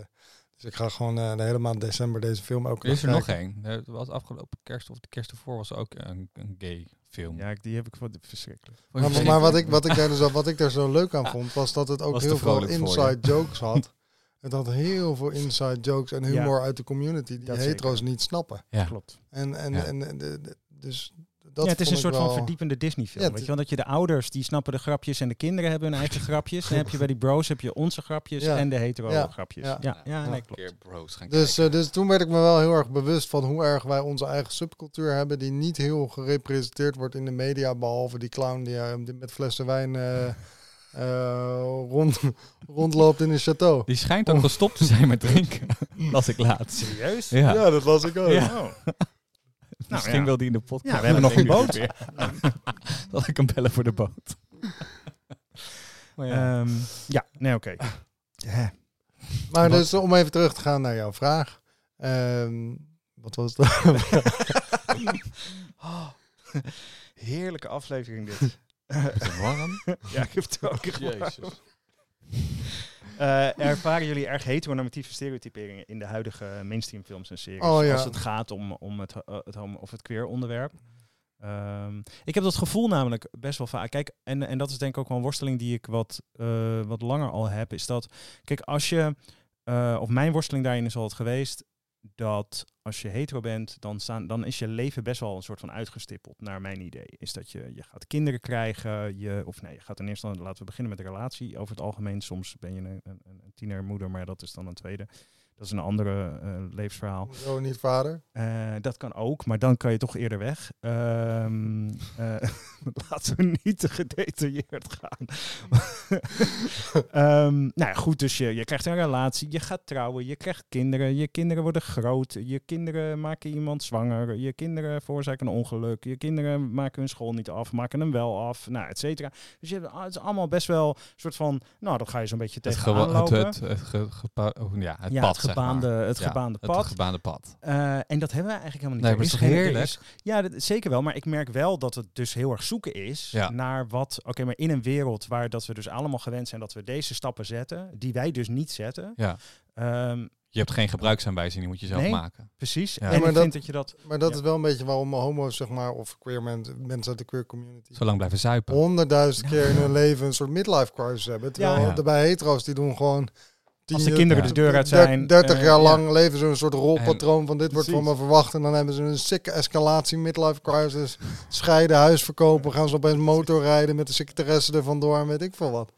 dus ik ga gewoon eh, de hele maand december deze film ook Er is er nog één. Er was afgelopen kerst of de kerst ervoor was ook een, een gay film. Ja, die heb ik wat verschrikkelijk. Vond je Maar, maar wat, ik, wat, ik daar dus, al- wat ik daar zo leuk aan vond, was dat het ook Was heel veel voor inside jokes had. Het had heel veel inside jokes en humor uit de community die hetero's zeker. niet snappen. Ja. Klopt. En, en, Ja. en, en de- de- dus dat ja, het is een soort van verdiepende Disney-film. Ja, weet je wel, dat je de ouders die snappen de grapjes en de kinderen hebben hun eigen grapjes. Dan heb je bij die bros heb je onze grapjes Ja. en de hetero Ja. grapjes. Ja. Ja, ja, nee, Een klopt. keer bros gaan Dus, eh, dus toen werd ik me wel heel erg bewust van hoe erg wij onze eigen subcultuur hebben, die niet heel gerepresenteerd wordt in de media, behalve die clown die, eh, die met flessen wijn eh, eh, rond, rondloopt in een château. Die schijnt ook gestopt te zijn met drinken. Las ik laatst. Serieus? Ja. Ja, dat was ik ook. Ja. Oh. Misschien ja. wil die in de podcast. Ja, we hebben nog een boot. Zal ik hem bellen voor de boot? Maar ja. Ehm, ja, nee, oké. Maar Wat- dus om even terug te gaan naar jouw vraag. Ehm, wat was het? Heerlijke aflevering dit. Is het warm? ja, ik heb het ook echt Jezus. Eh, ervaren jullie erg heteronormatieve stereotyperingen in de huidige mainstream films en series? Oh, ja. Als het gaat om, om het, eh, het homo- of het queer onderwerp. Ehm, ik heb dat gevoel namelijk best wel vaak. Kijk, en, en dat is denk ik ook wel een worsteling die ik wat, eh, wat langer al heb. Is dat, kijk, als je, of mijn worsteling daarin is altijd geweest, dat als je hetero bent, dan, staan, dan is je leven best wel een soort van uitgestippeld, naar mijn idee. Is dat je, je gaat kinderen krijgen, je, of nee, je gaat in eerste laten we beginnen met een relatie. Over het algemeen, soms ben je een, een, een tienermoeder, maar dat is dan een tweede. Dat is een andere eh, levensverhaal. Zo niet vader. Eh, dat kan ook, maar dan kan je toch eerder weg. Ehm, eh, laten we niet te gedetailleerd gaan. Ehm, nou ja, goed, dus je, je krijgt een relatie, je gaat trouwen, je krijgt kinderen, je kinderen worden groot, je kinderen maken iemand zwanger, je kinderen veroorzaken een ongeluk, je kinderen maken hun school niet af, maken hem wel af, nou, et cetera. Dus je hebt, ah, het is allemaal best wel een soort van, nou, dan ga je zo'n beetje Het, gewa- het, het, ja, het ja, pad, het gebaande, zeg maar. het Ja, gebaande Het pad. gebaande pad. Eh, en dat hebben we eigenlijk helemaal niet. Nee, maar is het is toch geen- er heerlijk? is- ja, dat, zeker wel. Maar ik merk wel dat het dus heel erg zoeken is Ja. naar wat... Oké, maar in een wereld waar dat we dus allemaal gewend zijn dat we deze stappen zetten, die wij dus niet zetten. Ja. Ehm, Je hebt geen gebruiksaanwijzing, die moet je zelf Nee. maken. precies. Ja. En Ja, maar ik dat- vind dat je dat... Maar dat Ja. is wel een beetje waarom homo's, zeg maar, of queer men, mensen uit de queer community, Zolang blijven zuipen. honderdduizend keer in hun leven een soort midlife crisis hebben. Terwijl Ja. de bij hetero's, die doen gewoon... Als de kinderen de deur uit zijn... 30 eh, jaar ja. lang leven ze een soort rolpatroon van dit wordt van me verwacht. En dan hebben ze een sikke escalatie, midlife crisis. Scheiden, huis verkopen, gaan ze opeens motorrijden met de secretaresse er vandoor en weet ik veel wat.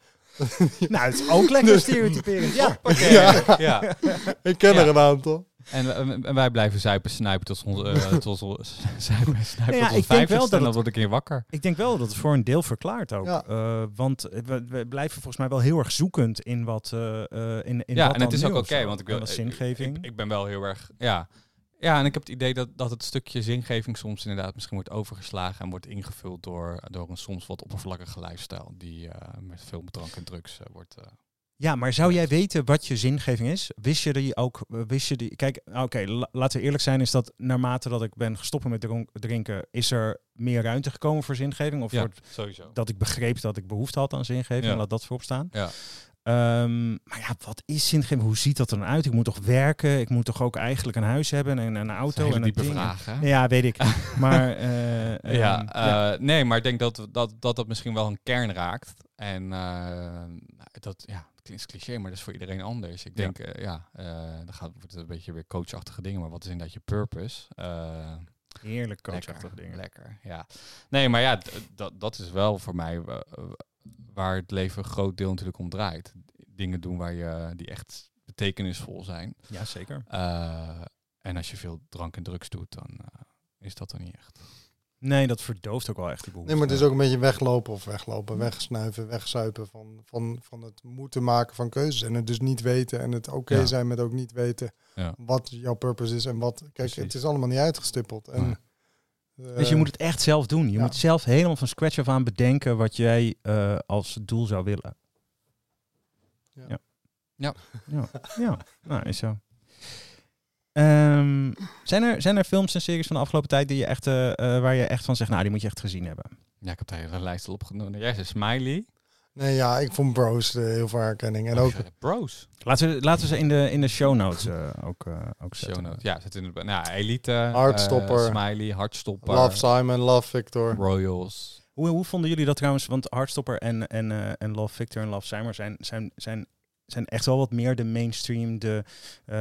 Nou, het is ook lekker stereotyperend. Ja. Ja. ja. Ik ken er een aantal. En, we- en wij blijven zuipen, snuipen tot ons, eh, tot ons, zuipen, en snuipen ja, tot ons ik denk wel vijftigste dat en dan het- word ik weer wakker. Ik denk wel dat het voor een deel verklaart ook. Ja. Eh, want we, we blijven volgens mij wel heel erg zoekend in wat... eh, eh, in, in ja, wat en het is ook oké, want ik En wil zingeving. Ik, ik ben wel heel erg, ja. Ja, en ik heb het idee dat, dat het stukje zingeving soms inderdaad misschien wordt overgeslagen en wordt ingevuld door, door een soms wat oppervlakkige lifestyle die eh, met veel drank en drugs eh, wordt. Ja, maar zou jij weten wat je zingeving is? Wist je die ook? eh, Wist je die? Kijk, oké, la- laten we eerlijk zijn, is dat naarmate dat ik ben gestopt met drinken, is er meer ruimte gekomen voor zingeving? Of Ja, sowieso. dat ik begreep dat ik behoefte had aan zingeving? Ja. Laat dat voorop staan. Ja. Ehm, maar ja, wat is zingeving? Hoe ziet dat er dan uit? Ik moet toch werken? Ik moet toch ook eigenlijk een huis hebben en een auto Hele en een diepe ding? vraag, hè? Ja, weet ik. maar eh, ehm, ja, ja. eh, nee, maar ik denk dat, dat, dat dat misschien wel een kern raakt. En dat, ja, klinkt cliché, maar dat is voor iedereen anders. Ik denk, eh, ja, eh dan gaat wordt het een beetje weer coachachtige dingen. Maar wat is inderdaad je purpose? Eh, heerlijk coachachtige dingen. Lekker, ja. Nee, maar ja, dat, dat is wel voor mij waar het leven een groot deel natuurlijk om draait. Dingen doen waar je, die echt betekenisvol zijn. Ja, zeker. En als je veel drank en drugs doet, dan is dat er niet echt. Nee, dat verdooft ook wel echt die behoefte. Nee, maar het is ook een beetje weglopen of weglopen, wegsnuiven, wegzuipen van, van, van het moeten maken van keuzes. En het dus niet weten en het oké Ja. zijn met ook niet weten Ja. wat jouw purpose is en wat. Kijk, Precies. het is allemaal niet uitgestippeld. En, Nee. Dus je eh, moet het echt zelf doen. Je ja. moet zelf helemaal van scratch af aan bedenken wat jij eh, als doel zou willen. Ja. Ja. Ja. Ja, ja. nou is zo. Ehm, zijn, er, zijn er films en series van de afgelopen tijd die je echt, eh, eh, waar je echt van zegt, nou die moet je echt gezien hebben? Ja, ik heb daar hele lijst al opgenomen. Jij zei Smiley. Nee, ja, ik vond Bros eh, heel veel herkenning. En ook, Bros. Laten we, laten we ze in de, in de show notes ook, eh ook Show zetten. notes. Ja, zit in de, nou, Elite. Hartstopper. Smiley, Hartstopper. Love Simon, Love Victor. Royals. Hoe, hoe vonden jullie dat trouwens? Want Hardstopper en, en, eh, en Love Victor en Love Simon zijn, zijn, zijn, zijn echt wel wat meer de mainstream, de, eh,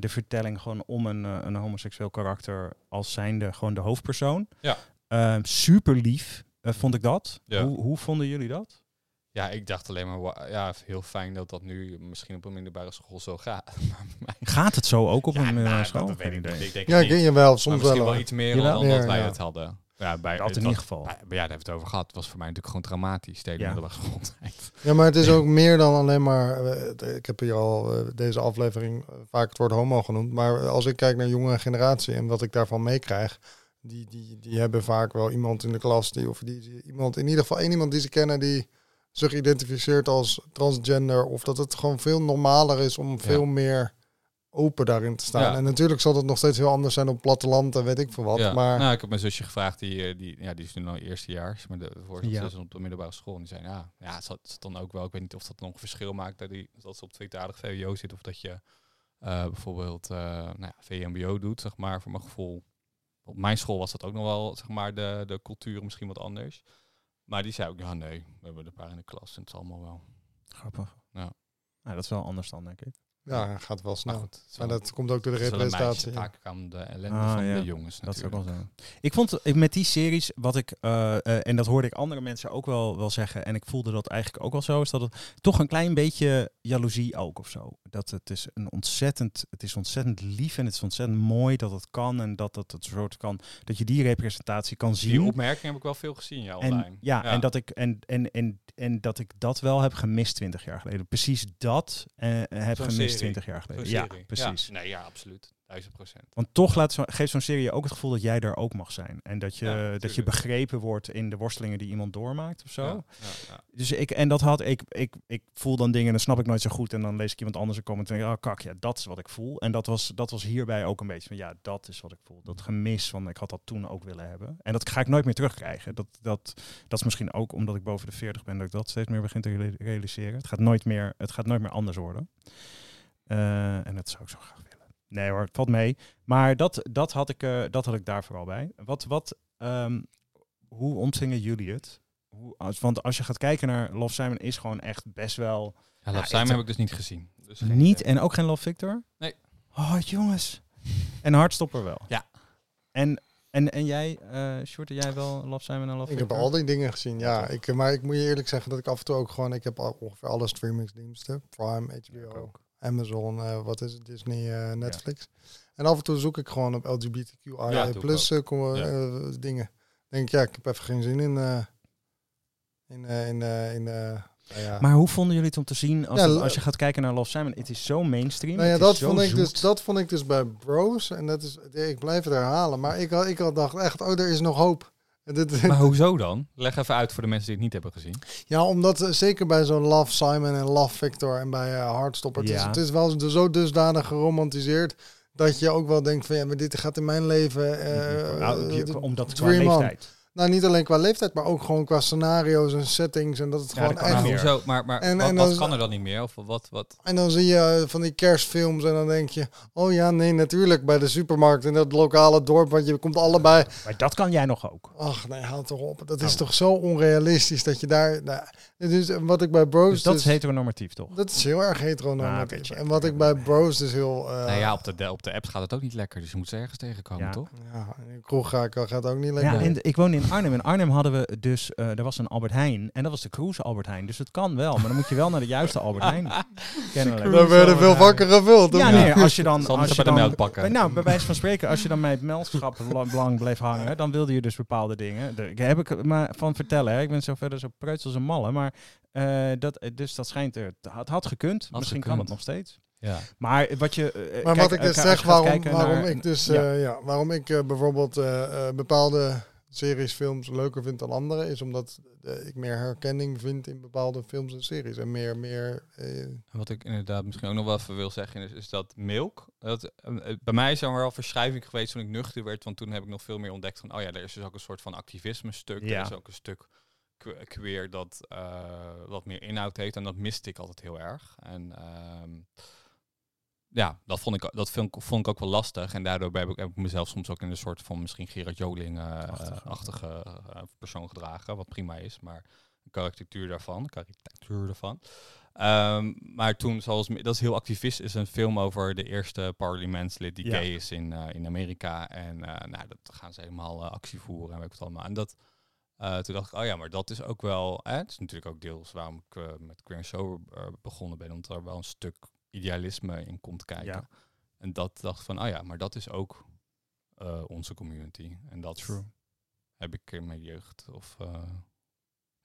de vertelling gewoon om een, eh, een homoseksueel karakter als zijnde gewoon de hoofdpersoon. Ja. Ehm, super lief eh, vond ik dat. Ja. Hoe, hoe vonden jullie dat? Ja, ik dacht alleen maar, ja, heel fijn dat dat nu misschien op een middelbare school zo gaat. Gaat het zo ook op Ja, een middelbare nou, school? dat weet ik. Ik denk Ja, ik jawel, Maar soms misschien wel. wel iets meer dan dat Meer, wij ja. het hadden. Ja, bij, Dat in ieder geval. bij- ja, daar hebben we het over gehad. Het was voor mij natuurlijk gewoon dramatisch, de hele Ja. middelbare schooltijd. Ja, maar het is ook meer dan alleen maar. eh, ik heb hier al eh, deze aflevering eh, vaak het woord homo genoemd. Maar als ik kijk naar jongere generatie en wat ik daarvan meekrijg. Die, die, die hebben vaak wel iemand in de klas die, of die, die- iemand, in ieder geval één iemand die ze kennen die zich identificeert als transgender. Of dat het gewoon veel normaler is om veel meer open daarin te staan. Ja. En natuurlijk zal het nog steeds heel anders zijn op platteland en weet ik veel wat. Ja. Maar Nou, ik heb mijn zusje gevraagd, die, eh, die, ja, die is nu al eerstejaars, maar de voorzitter Ja. is op de middelbare school. En die zei, ja, ja het zat, het zat dan ook wel, ik weet niet of dat nog een verschil maakt dat, die, dat ze op tweetalig VWO zit of dat je eh, bijvoorbeeld eh, nou ja, VMBO doet, zeg maar, voor mijn gevoel. Op mijn school was dat ook nog wel, zeg maar, de, de cultuur misschien wat anders. Maar die zei ook, ja nee, we hebben er een paar in de klas en het is allemaal wel. Grappig. Ja. Nou, dat is wel anders dan, denk ik. Ja, gaat wel snel. Maar goed, Maar dat komt ook door de representatie. ja. Vaak aan de ellende Ah, van ja. de jongens Dat is ook natuurlijk. wel zo. Ik vond met die series, wat ik, eh, eh, en dat hoorde ik andere mensen ook wel, wel zeggen, en ik voelde dat eigenlijk ook wel zo, is dat het toch een klein beetje jaloezie ook of zo. Dat het is een ontzettend, het is ontzettend lief en het is ontzettend mooi dat het kan en dat het het soort kan, dat je die representatie kan zien. Die opmerking heb ik wel veel gezien, ja, online. En, ja, en dat ik en, en, en, en dat ik dat wel heb gemist 20 jaar geleden. Precies dat eh, heb Zo'n gemist serie. 20 jaar geleden. Ja, precies. Ja, nee, ja, absoluut. Duizend procent. Want toch laat zo, geeft zo'n serie ook het gevoel dat jij er ook mag zijn. En dat je, Ja, dat je begrepen wordt in de worstelingen die iemand doormaakt of zo. Ja, ja. Dus ik, en dat had ik, ik, ik voel dan dingen en dan snap ik nooit zo goed. En dan lees ik iemand anders een comment en denk ik, oh kak, ja, dat is wat ik voel. En dat was, dat was hierbij ook een beetje van, ja, dat is wat ik voel. Dat gemis van, ik had dat toen ook willen hebben. En dat ga ik nooit meer terugkrijgen. Dat, dat, dat is misschien ook omdat ik boven de 40 ben, dat ik dat steeds meer begin te reali- realiseren. Het gaat nooit meer, het gaat nooit meer anders worden. Eh, en dat zou ik zo graag willen. Nee hoor, het valt mee. Maar dat, dat, had, ik, eh, dat had ik daar vooral bij. Wat, wat, ehm, hoe ontvingen jullie het? Hoe, als, want als je gaat kijken naar Love Simon is gewoon echt best wel... Ja, Love Ja, Simon heb ik dus niet gezien. Dus Niet idee. en ook geen Love Victor? Nee. Oh jongens. En Hardstopper wel? Ja. En, en, en jij, eh Shorty, jij wel Love Simon en Love Ik heb al die dingen gezien, ja. Ik, maar ik moet je eerlijk zeggen dat ik af en toe ook gewoon... Ik heb al ongeveer alle streamingsdiensten. Prime, HBO, ook. Amazon, eh, wat is het, Disney, eh, Netflix. En af en toe zoek ik gewoon op LGBTQIA Ja, plus eh, kom, Ja. dingen. denk ik, ja, ik heb even geen zin in... eh, in, eh, in, eh, in nou ja. Maar hoe vonden jullie het om te zien als, Ja, het- l- als je gaat kijken naar Love Simon? Het is zo mainstream. Nou ja, dat zo vond, ik dus, dat vond ik dus bij Bros. En dat is, ik blijf het herhalen. Maar ik had, ik had dacht echt, oh, er is nog hoop. Maar hoezo dan? Leg even uit voor de mensen die het niet hebben gezien. Ja, omdat eh, zeker bij zo'n Love Simon en Love Victor en bij eh Hardstopper, het, is, het is wel zo- dusdanig geromantiseerd dat je ook wel denkt van ja, maar dit gaat in mijn leven. eh, Nou, je- de omdat qua leeftijd. Nou, niet alleen qua leeftijd, maar ook gewoon qua scenario's en settings en dat het Ja, gewoon dat echt. Meer. hoezo? Maar, maar En- wat, en wat dan- kan er dan niet meer? Of wat? wat? En dan zie je eh, van die kerstfilms en dan denk je, oh ja, nee, natuurlijk bij de supermarkt in dat lokale dorp, want je komt allebei. Maar dat kan jij nog ook. Ach nee, houd toch op. Dat is Nou. toch zo onrealistisch dat je daar. Nou, dus wat ik bij Bros. Dus dat dus- is heteronormatief, toch? Dat is heel erg Ah, heteronormatief. weet je. en wat ik bij Bros dus heel... eh, nou ja, op de, de- op de apps gaat het ook niet lekker. Dus je moet ze ergens tegenkomen, Ja. toch? ja, in de kroeg ga ik, gaat ook niet lekker. Ja, en de- ik woon in Arnhem. In Arnhem hadden we dus, eh er was een Albert Heijn. En dat was de Cruise Albert Heijn. Dus het kan wel, maar dan moet je wel naar de juiste Albert Heijn. Kennelijk. Daar werden veel vakken gevuld. Ja, nee, als je dan... Zal als je bij de dan melk pakken. Nou, bij wijze van spreken, als je dan bij het meldschap la- lang bleef hangen, dan wilde je dus bepaalde dingen. Daar heb ik maar van vertellen. Hè. Ik ben zo verder zo preuts als een malle, maar eh, dat, dus dat schijnt er. Het had gekund. Misschien kan het nog steeds. Ja. Maar wat je. eh, Maar kijk, wat ik eh, dus zeg, waarom, waarom naar- ik dus Ja. ja. ja, waarom ik eh, bijvoorbeeld eh, eh, bepaalde series, films leuker vind dan andere, is omdat eh, ik meer herkenning vind in bepaalde films en series. En meer, meer eh, Wat ik inderdaad misschien ook nog wel even wil zeggen is, is dat milk. Dat, eh, bij mij is er wel verschuiving geweest toen ik nuchter werd. Want toen heb ik nog veel meer ontdekt van, oh ja, er is dus ook een soort van activisme stuk. Ja. Er is ook een stuk que- queer dat eh, wat meer inhoud heeft. En dat miste ik altijd heel erg. En ehm, ja, dat, vond ik, dat vond, ik- vond ik ook wel lastig. En daardoor heb ik, heb ik mezelf soms ook in een soort van misschien Gerard Joling-achtige persoon gedragen. Wat prima is, maar een karikatuur daarvan. Karikatuur daarvan. Ehm, maar toen, zoals dat is heel activist, is een film over de eerste parlementslid die Ja. gay is in, eh, in Amerika. En eh, nou, dat gaan ze helemaal eh, actie voeren en weet ik wat allemaal. En dat, eh, toen dacht ik, oh ja, maar dat is ook wel. Hè, het is natuurlijk ook deels waarom ik eh, met Queer Show eh, begonnen ben, omdat er wel een stuk idealisme in komt kijken. Ja. En dat dacht van, oh ja, maar dat is ook eh, onze community. En dat True. heb ik in mijn jeugd of eh,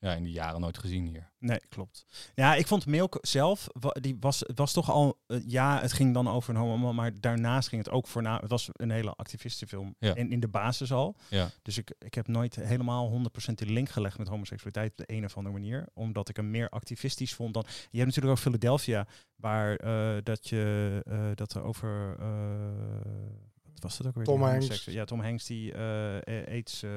ja, in die jaren nooit gezien hier. Nee, klopt. Ja, ik vond Milk zelf, die was, was toch al, eh, ja, het ging dan over een homo, maar daarnaast ging het ook voor, het was een hele activistenfilm Ja. in, in de basis al. Ja. Dus ik, ik heb nooit helemaal 100% die link gelegd met homoseksualiteit op de een of andere manier, omdat ik hem meer activistisch vond dan, je hebt natuurlijk ook Philadelphia, waar eh, dat je, eh, dat er over, eh, wat was dat ook weer? Tom Hanks. Ja, Tom Hanks die eh, aids, eh,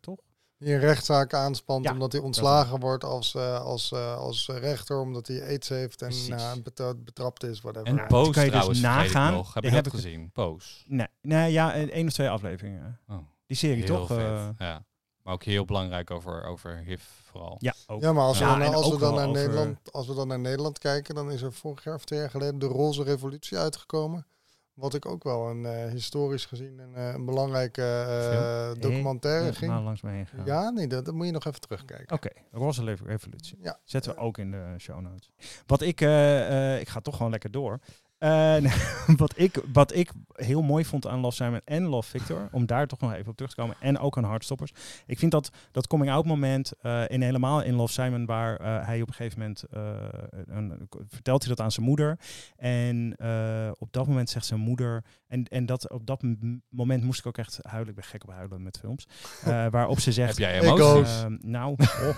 toch? Die een rechtszaak aanspant Ja, omdat hij ontslagen wordt als, eh, als, eh, als rechter, omdat hij aids heeft en betra- betrapt is, whatever. En toen kan je dus trouwens, vergeet ik nagaan. nog. Heb je heb dat ik- gezien? Pose. Nee, nee ja, één of twee afleveringen. Oh, Die serie heel toch? vet. eh, ja. Maar ook heel belangrijk over, over HIV vooral. ja, ook. Ja, maar als, Ja, we, dan, als, we dan naar over- Nederland, als we dan naar Nederland kijken, dan is er vorig jaar of twee jaar geleden de Roze Revolutie uitgekomen. Wat ik ook wel een eh, historisch gezien een, eh, een belangrijke eh, documentaire ging. langs me heen gegaan. Ja, nee, dat, dat moet je nog even terugkijken. Oké, Roze Lev- Revolutie. Ja. Zetten we ook in de show notes. Wat ik, ik ga toch gewoon lekker door. Eh, wat, ik, wat ik heel mooi vond aan Love Simon en Love Victor, om daar toch nog even op terug te komen, en ook aan Hardstoppers. Ik vind dat dat coming out moment, eh in helemaal in Love Simon, waar eh, hij op een gegeven moment, eh, een, vertelt hij dat aan zijn moeder. En eh, op dat moment zegt zijn moeder, en, en dat, op dat moment moest ik ook echt huilen, ik ben gek op huilen met films, eh, waarop ze zegt... Heb jij emoties? Nou, oh.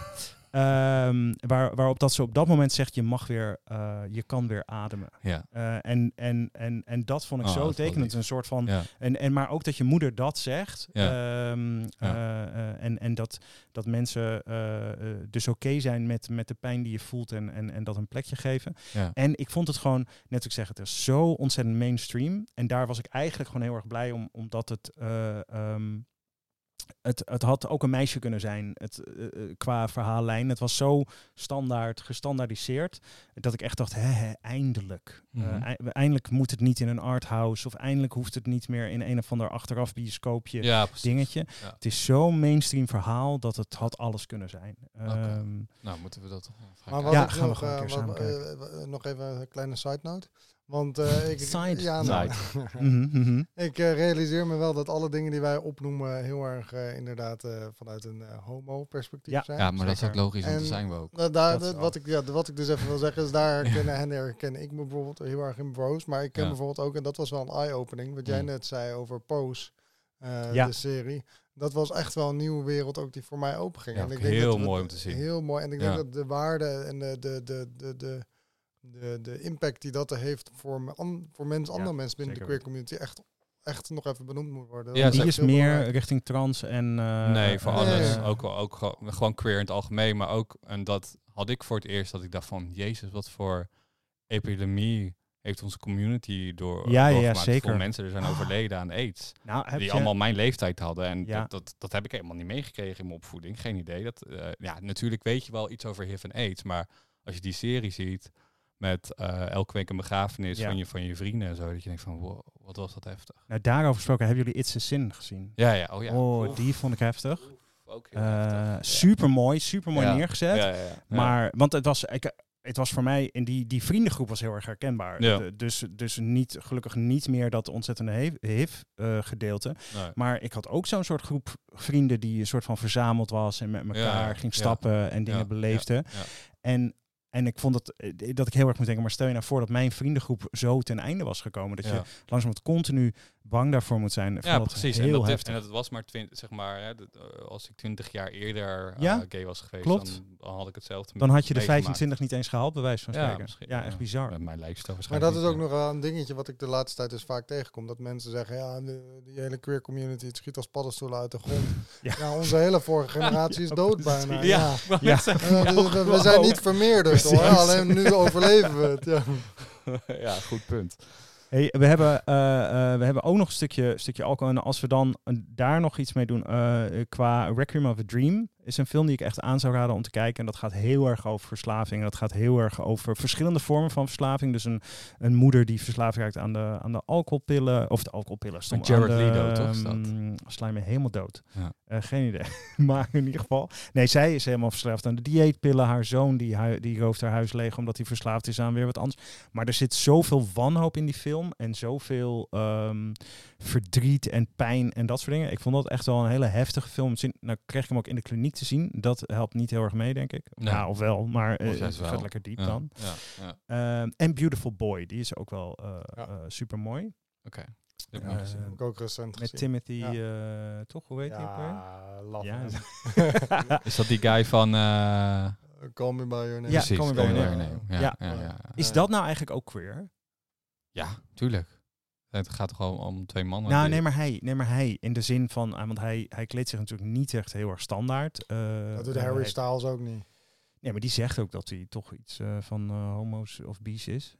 Ehm, waar, waarop dat ze op dat moment zegt, je mag weer, eh, je kan weer ademen. Ja. Eh, en, en, en, en dat vond ik Oh, zo tekenend. Een soort van, ja. en, en maar ook dat je moeder dat zegt. Ja. ehm, eh, en, en dat, dat mensen dus oké zijn met, met de pijn die je voelt en, en, en dat een plekje geven. Ja. En ik vond het gewoon, net als ik zeg, het is zo ontzettend mainstream. En daar was ik eigenlijk gewoon heel erg blij om, omdat het. eh, ehm, het, het had ook een meisje kunnen zijn het, eh, eh, qua verhaallijn. Het was zo standaard, gestandaardiseerd, dat ik echt dacht, hè, hè, eindelijk. Eh, Mhm. ei- eindelijk moet het niet in een arthouse of eindelijk hoeft het niet meer in een of ander achteraf bioscoopje ja, dingetje. Ja. Het is zo'n mainstream verhaal dat het had alles kunnen zijn. Ehm, Nou, moeten we dat gaan Maar wat Ja, gaan we gewoon een keer samen nog even een kleine side note. Want eh, ik, Side ja, nou, mhm, mhm. ik eh, realiseer me wel dat alle dingen die wij opnoemen heel erg eh, inderdaad eh, vanuit een homo-perspectief Ja. zijn. Ja, maar dat is ook logisch, want En- daar zijn we ook. Daar, Dat dat- wel. wat, ik, ja, wat ik dus even wil zeggen is, daar herkennen en herken ik me bijvoorbeeld heel erg in Bros. Maar ik ken Ja. bijvoorbeeld ook, en dat was wel een eye-opening, wat jij Mm. net zei over Pose, eh, Ja. de serie. dat was echt wel een nieuwe wereld ook die voor mij openging. Ja, en ik denk heel dat mooi om te zien. Heel mooi. En ik Ja. denk dat de waarde en de, de, de, de, de, de, de impact die dat er heeft voor, me- an- voor mensen, Ja, andere mensen binnen de queer community echt, echt nog even benoemd moet worden. Ja, die is meer belangrijk. richting trans en... eh, nee, voor alles. ja. Ook, wel- ook gewoon- gewoon queer in het algemeen. Maar ook, en dat had ik voor het eerst, dat ik dacht van, jezus, wat voor epidemie heeft onze community door, Ja, ja, zeker. Hoeveel mensen er zijn overleden aan aids. Nou, heb die je- allemaal mijn leeftijd hadden. En Ja. dat, dat, dat heb ik helemaal niet meegekregen in mijn opvoeding. Geen idee. Dat, eh, ja, natuurlijk weet je wel iets over HIV en AIDS. Maar als je die serie ziet met eh, elke week een begrafenis Ja. van, je, van je vrienden en zo. Dat je denkt van, wow, wat was dat heftig. Nou, daarover gesproken, hebben jullie It's a Sin gezien? Ja, ja. Oh ja. Oh, die vond ik heftig. ook heel Eh heftig. super mooi, super mooi Ja. neergezet. Maar, want het was, ik, het was voor mij, in die, die vriendengroep was heel erg herkenbaar. De- dus, dus niet, gelukkig niet meer dat ontzettende HIV-gedeelte. Nee. maar ik had ook zo'n soort groep vrienden die een soort van verzameld was en met elkaar ging stappen en dingen beleefde. ja. En, en ik vond het, eh, dat ik heel erg moet denken, maar stel je nou voor dat mijn vriendengroep zo ten einde was gekomen. Dat Ja. je langzamerhand continu bang daarvoor moet zijn. Ja, precies. Heel En dat, heeft- heftig. en dat was maar twintig, zeg maar, hè, dat, eh, als ik twintig jaar eerder eh, Ja, gay was geweest, klopt. Dan, dan had ik hetzelfde. Dan had je de meegemaakt. 25 niet eens gehaald, bij wijze van Ja, spreken. Ja, ja. echt bizar. Met mijn Maar waarschijnlijk. dat is ook nog wel een dingetje wat ik de laatste tijd dus vaak tegenkom. Dat mensen zeggen, ja, de, die hele queer community, het schiet als paddenstoelen uit de grond. Ja. ja. onze hele vorige generatie is dood precies. bijna. Ja, Ja. maar Ja. mensen- Ja, dus we, zijn niet vermeerderd hoor, alleen nu overleven we het. Ja. ja, goed punt. Hey, we, hebben, eh, eh, we hebben ook nog een stukje, stukje alcohol. En als we dan daar nog iets mee doen, eh, qua Requiem of a Dream, is een film die ik echt aan zou raden om te kijken. En dat gaat heel erg over verslaving. En dat gaat heel erg over verschillende vormen van verslaving. Dus een, een moeder die verslaafd raakt aan de, aan de alcoholpillen. Of de alcoholpillen. Met Jared Leto, toch, is dat? Sla me helemaal dood. Ja. Eh, geen idee. maar in ieder geval. Nee, zij is helemaal verslaafd aan de dieetpillen. Haar zoon die, die rooft haar huis leeg omdat hij verslaafd is aan weer wat anders. Maar er zit zoveel wanhoop in die film. En zoveel ehm, verdriet en pijn en dat soort dingen. Ik vond dat echt wel een hele heftige film. Zin- Nou kreeg ik hem ook in de kliniek te zien. Dat helpt niet heel erg mee, denk ik. Nee. Ja, of wel. Maar eh, Of het gaat wel. lekker diep Ja, dan. Ja, ja. Ehm, en Beautiful Boy. Die is ook wel eh Ja. super mooi. Oké. Heb Eh, ik ook recent Met gezien. Timothy, Ja. eh, toch? Hoe heet hij ook weer? Ja. Is dat die guy van... eh Call me by your name. Ja, precies, Call Me By Your Name. Your Name. Ja. Ja, ja, ja. Is dat nou eigenlijk ook queer? Ja, tuurlijk. Het gaat toch gewoon om twee mannen? Nou, die- nee maar, hij, nee, maar hij. In de zin van, ah, want hij, hij kleedt zich natuurlijk niet echt heel erg standaard. eh, Dat doet Harry hij- Styles ook niet. Nee, maar die zegt ook dat hij toch iets eh, van eh, homo's of bi's is.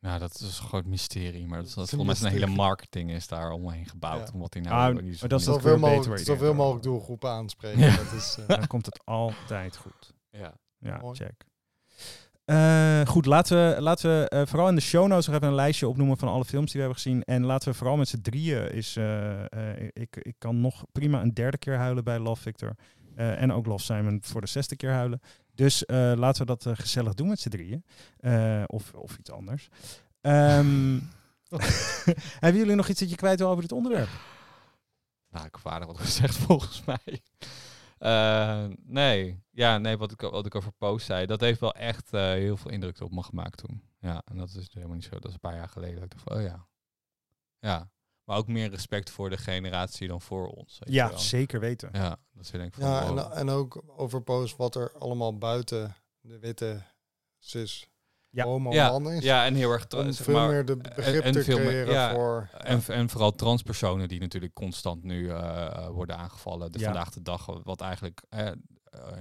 Ja, dat is gewoon het mysterie. Maar dat, is een volgens mij een hele marketing is daar omheen gebouwd. Ja. Om wat hij Ah, nou... maar die is dat is niet- dat Zoveel mogelijk, zoveel mogelijk doelgroepen aanspreken. Ja. Dat is, eh, Dan komt het altijd goed. Ja. Ja, Mooi. check. Eh, goed, laten we, laten we eh, vooral in de show notes nog even een lijstje opnoemen van alle films die we hebben gezien. En laten we vooral met z'n drieën is. eh, eh, ik, ik kan nog prima een derde keer huilen bij Love Victor. En ook Love Simon voor de zesde keer huilen. Dus laten we dat gezellig doen met z'n drieën. Eh, of, of iets anders. Ehm, hebben jullie nog iets dat je kwijt wil over dit onderwerp? Nou, ik heb aardig wat gezegd volgens mij. Eh, nee. Ja, nee, wat ik, wat ik over Post zei, dat heeft wel echt eh, heel veel indruk op me gemaakt toen. Ja, en dat is helemaal niet zo. Dat is een paar jaar geleden. Dat ik dacht van, oh ja. Ja. Maar ook meer respect voor de generatie dan voor ons. weet je Ja, wel. zeker weten. Ja, dat van, ja, wow. en, en ook over post wat er allemaal buiten de witte cis Ja. homo ja, man is. ja, en heel erg... om zeg veel maar, meer de begrip en te veel meer- creëren ja, voor... En, en vooral transpersonen die natuurlijk constant nu eh, eh, worden aangevallen. De Ja. vandaag de dag, wat eigenlijk eh,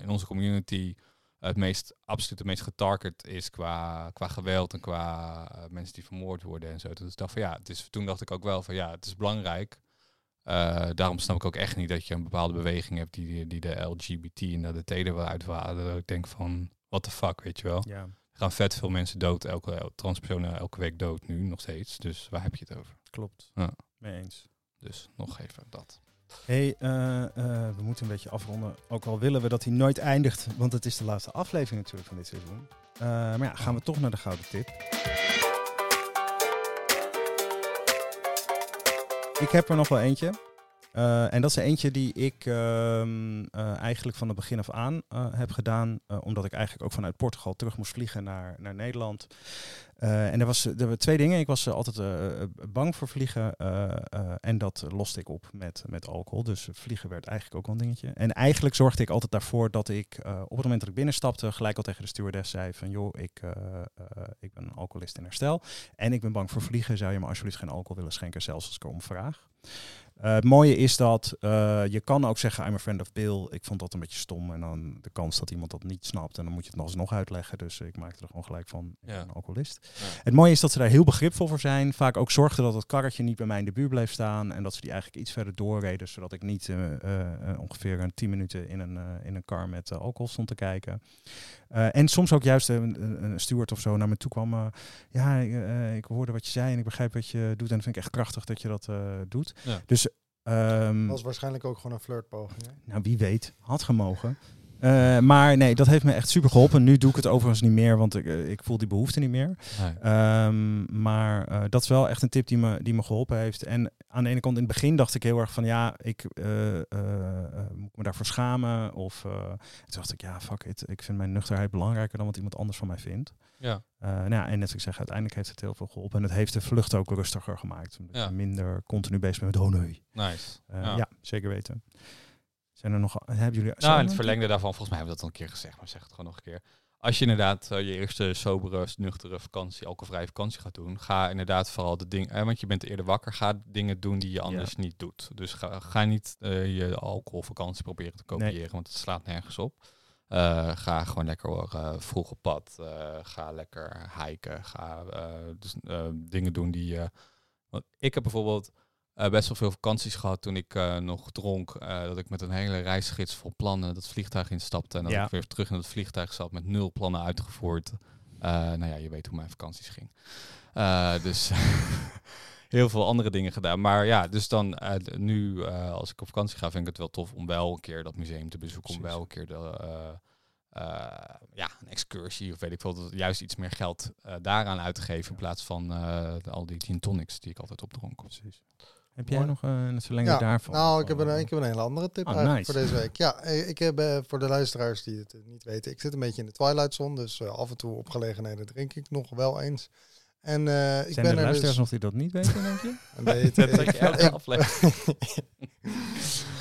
in onze community het meest, absoluut het meest getarget is qua, qua geweld en qua mensen die vermoord worden en zo. Dus ik dacht van ja, het is, toen dacht ik ook wel van ja, het is belangrijk. Eh, daarom snap ik ook echt niet dat je een bepaalde beweging hebt die, die de LGBT en de T wil uitwaden. Dat Ik denk van, what the fuck, weet je wel. Ja. Gaan vet veel mensen dood, elke transpersonen elke week dood nu nog steeds. Dus waar heb je het over? Klopt. Ja. Mee eens. Dus nog even dat. hey, eh, eh, we moeten een beetje afronden. Ook al willen we dat hij nooit eindigt, want het is de laatste aflevering natuurlijk van dit seizoen. Eh, maar ja, gaan we toch naar de gouden tip. Ik heb er nog wel eentje. Eh, en dat is eentje die ik ehm, eh, eigenlijk van het begin af aan eh, heb gedaan. omdat ik eigenlijk ook vanuit Portugal terug moest vliegen naar, naar Nederland. En er, was, er waren twee dingen. Ik was altijd bang voor vliegen. en dat loste ik op met, met alcohol. Dus vliegen werd eigenlijk ook wel een dingetje. En eigenlijk zorgde ik altijd daarvoor dat ik op het moment dat ik binnenstapte... gelijk al tegen de stewardess zei van... joh, ik, ik ben een alcoholist in herstel. En ik ben bang voor vliegen. Zou je me alsjeblieft geen alcohol willen schenken, zelfs als ik erom vraag? Eh, het mooie is dat eh, je kan ook zeggen, I'm a friend of Bill. Ik vond dat een beetje stom. En dan de kans dat iemand dat niet snapt. En dan moet je het nog alsnog uitleggen. Dus ik maakte er gewoon gelijk van, ik Ja. ben een alcoholist. Ja. Het mooie is dat ze daar heel begripvol voor zijn. Vaak ook zorgden dat het karretje niet bij mij in de buurt bleef staan. En dat ze die eigenlijk iets verder doorreden. Zodat ik niet eh, ongeveer een 10 minuten in een, in een car met alcohol stond te kijken. En soms ook juist een, een, steward of zo naar me toe kwam. ja, ik, ik hoorde wat je zei en ik begrijp wat je doet. En dat vind ik echt krachtig dat je dat doet. Ja. Dus Dat was waarschijnlijk ook gewoon een flirtpoging. Hè? nou, wie weet, had gemogen. Eh, maar nee, dat heeft me echt super geholpen. Nu doe ik het overigens niet meer, want ik, eh, ik voel die behoefte niet meer. Nee. Ehm, maar eh, dat is wel echt een tip die me, die me geholpen heeft. En aan de ene kant, in het begin dacht ik heel erg van ja, ik moet me daarvoor schamen. Of toen dacht ik, ja, fuck it. Ik vind mijn nuchterheid belangrijker dan wat iemand anders van mij vindt. Ja. Nou ja, en net als ik zeg, uiteindelijk heeft het heel veel geholpen. En het heeft de vlucht ook rustiger gemaakt. Omdat Ja. je minder continu bezig bent met, oh nee. Nice. Ja. ja. zeker weten. Zijn er nog, hebben jullie... Nou, in het verlengde daarvan, volgens mij hebben we dat al een keer gezegd, maar zeg het gewoon nog een keer. Als je inderdaad eh, je eerste sobere, nuchtere vakantie, alcoholvrije vakantie gaat doen, ga inderdaad vooral de dingen, eh, want je bent eerder wakker, ga dingen doen die je anders niet doet. Dus ga, ga niet eh, je alcoholvakantie proberen te kopiëren, want het slaat nergens op. Ga gewoon lekker vroeg op pad. ga lekker hiken. Ga dus, dingen doen die je. want ik heb bijvoorbeeld eh, best wel veel vakanties gehad toen ik eh, nog dronk. eh, dat ik met een hele reisgids vol plannen dat vliegtuig instapte. En dat Ja. ik weer terug in het vliegtuig zat met nul plannen uitgevoerd. Nou ja, je weet hoe mijn vakanties ging. Dus heel veel andere dingen gedaan. Maar ja, dus dan nu als ik op vakantie ga, vind ik het wel tof om wel een keer dat museum te bezoeken. Om wel een keer de, ja, een excursie of weet ik veel, dat juist iets meer geld eh, daaraan uit te geven in plaats van al die gin tonics die ik altijd opdronk. Precies. Heb jij Mooi. nog eh, in het verlengde Ja, daarvan? Nou, ik heb, een, Oh, ik heb een hele andere tip Oh, eigenlijk nice. voor deze week. Ja, eh, ik heb eh, voor de luisteraars die het eh, niet weten, ik zit een beetje in de Twilight Zone, dus eh, af en toe op gelegenheden drink ik nog wel eens. En eh, ik Zijn ben er er luisteraars dus... nog die dat niet weten, denk je? Weet, Dat ik, je elke ik- aflevering.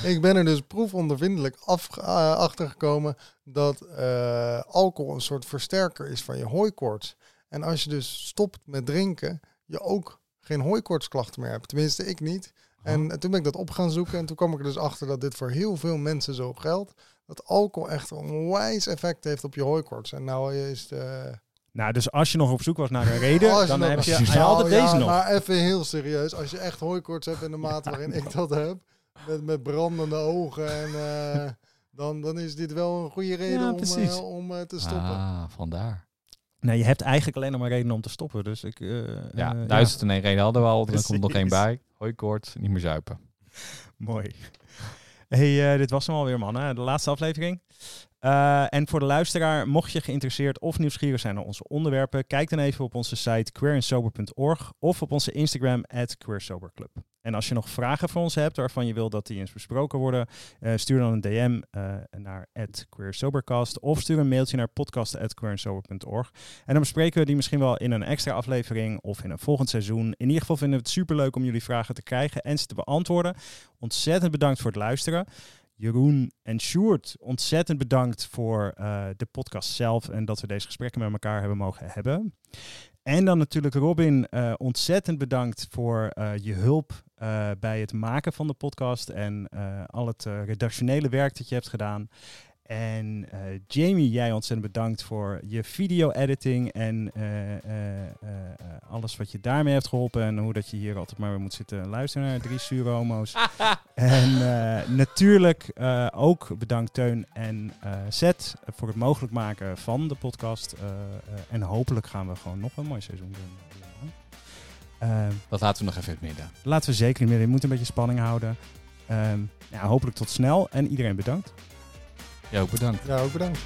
ik ben er dus proefondervindelijk af, eh, achter gekomen dat eh, alcohol een soort versterker is van je hooikoorts. En als je dus stopt met drinken, je ook geen hooikoortsklachten meer hebt. Tenminste, ik niet. En toen ben ik dat op gaan zoeken en toen kwam ik er dus achter dat dit voor heel veel mensen zo geldt. Dat alcohol echt een onwijs effect heeft op je hooikoorts. En nou is het... eh, Nou, dus als je nog op zoek was naar een reden, dan heb je, Nou, altijd ja, deze nog. Maar even heel serieus, als je echt hooikoorts hebt in de mate waarin ik dat heb, met, met brandende ogen, en, eh, dan, dan is dit wel een goede reden Ja, om, eh, om eh, te stoppen. Ah, vandaar. Nee, je hebt eigenlijk alleen nog maar redenen om te stoppen. Dus ik, eh, Ja, eh, duizend en één reden hadden we al. Er komt nog één bij. Hoi koorts, niet meer zuipen. Mooi. Hey, eh, dit was hem alweer, mannen. De laatste aflevering. Eh, en voor de luisteraar, mocht je geïnteresseerd of nieuwsgierig zijn naar onze onderwerpen, kijk dan even op onze site queerandsober.org of op onze Instagram at queersoberclub. En als je nog vragen voor ons hebt waarvan je wil dat die eens besproken worden, eh, stuur dan een DM eh, naar @queersobercast of stuur een mailtje naar podcast@queerandsober.org. En dan bespreken we die misschien wel in een extra aflevering of in een volgend seizoen. In ieder geval vinden we het superleuk om jullie vragen te krijgen en ze te beantwoorden. Ontzettend bedankt voor het luisteren. Jeroen en Sjoerd, ontzettend bedankt voor eh, de podcast zelf en dat we deze gesprekken met elkaar hebben mogen hebben. En dan natuurlijk Robin, eh, ontzettend bedankt voor eh, je hulp bij het maken van de podcast en al het redactionele werk dat je hebt gedaan. En eh, Jamie, jij ontzettend bedankt voor je video-editing en eh, eh, alles wat je daarmee hebt geholpen. En hoe dat je hier altijd maar weer moet zitten luisteren naar drie zure homo's. en eh, natuurlijk eh, ook bedankt Teun en eh Seth voor het mogelijk maken van de podcast. En hopelijk gaan we gewoon nog een mooi seizoen doen. Dat laten we nog even in het midden. laten we zeker niet meer. Je moet een beetje spanning houden. Ehm, ja, hopelijk tot snel en iedereen bedankt. Ja, ook bedankt. Ja, ook bedankt.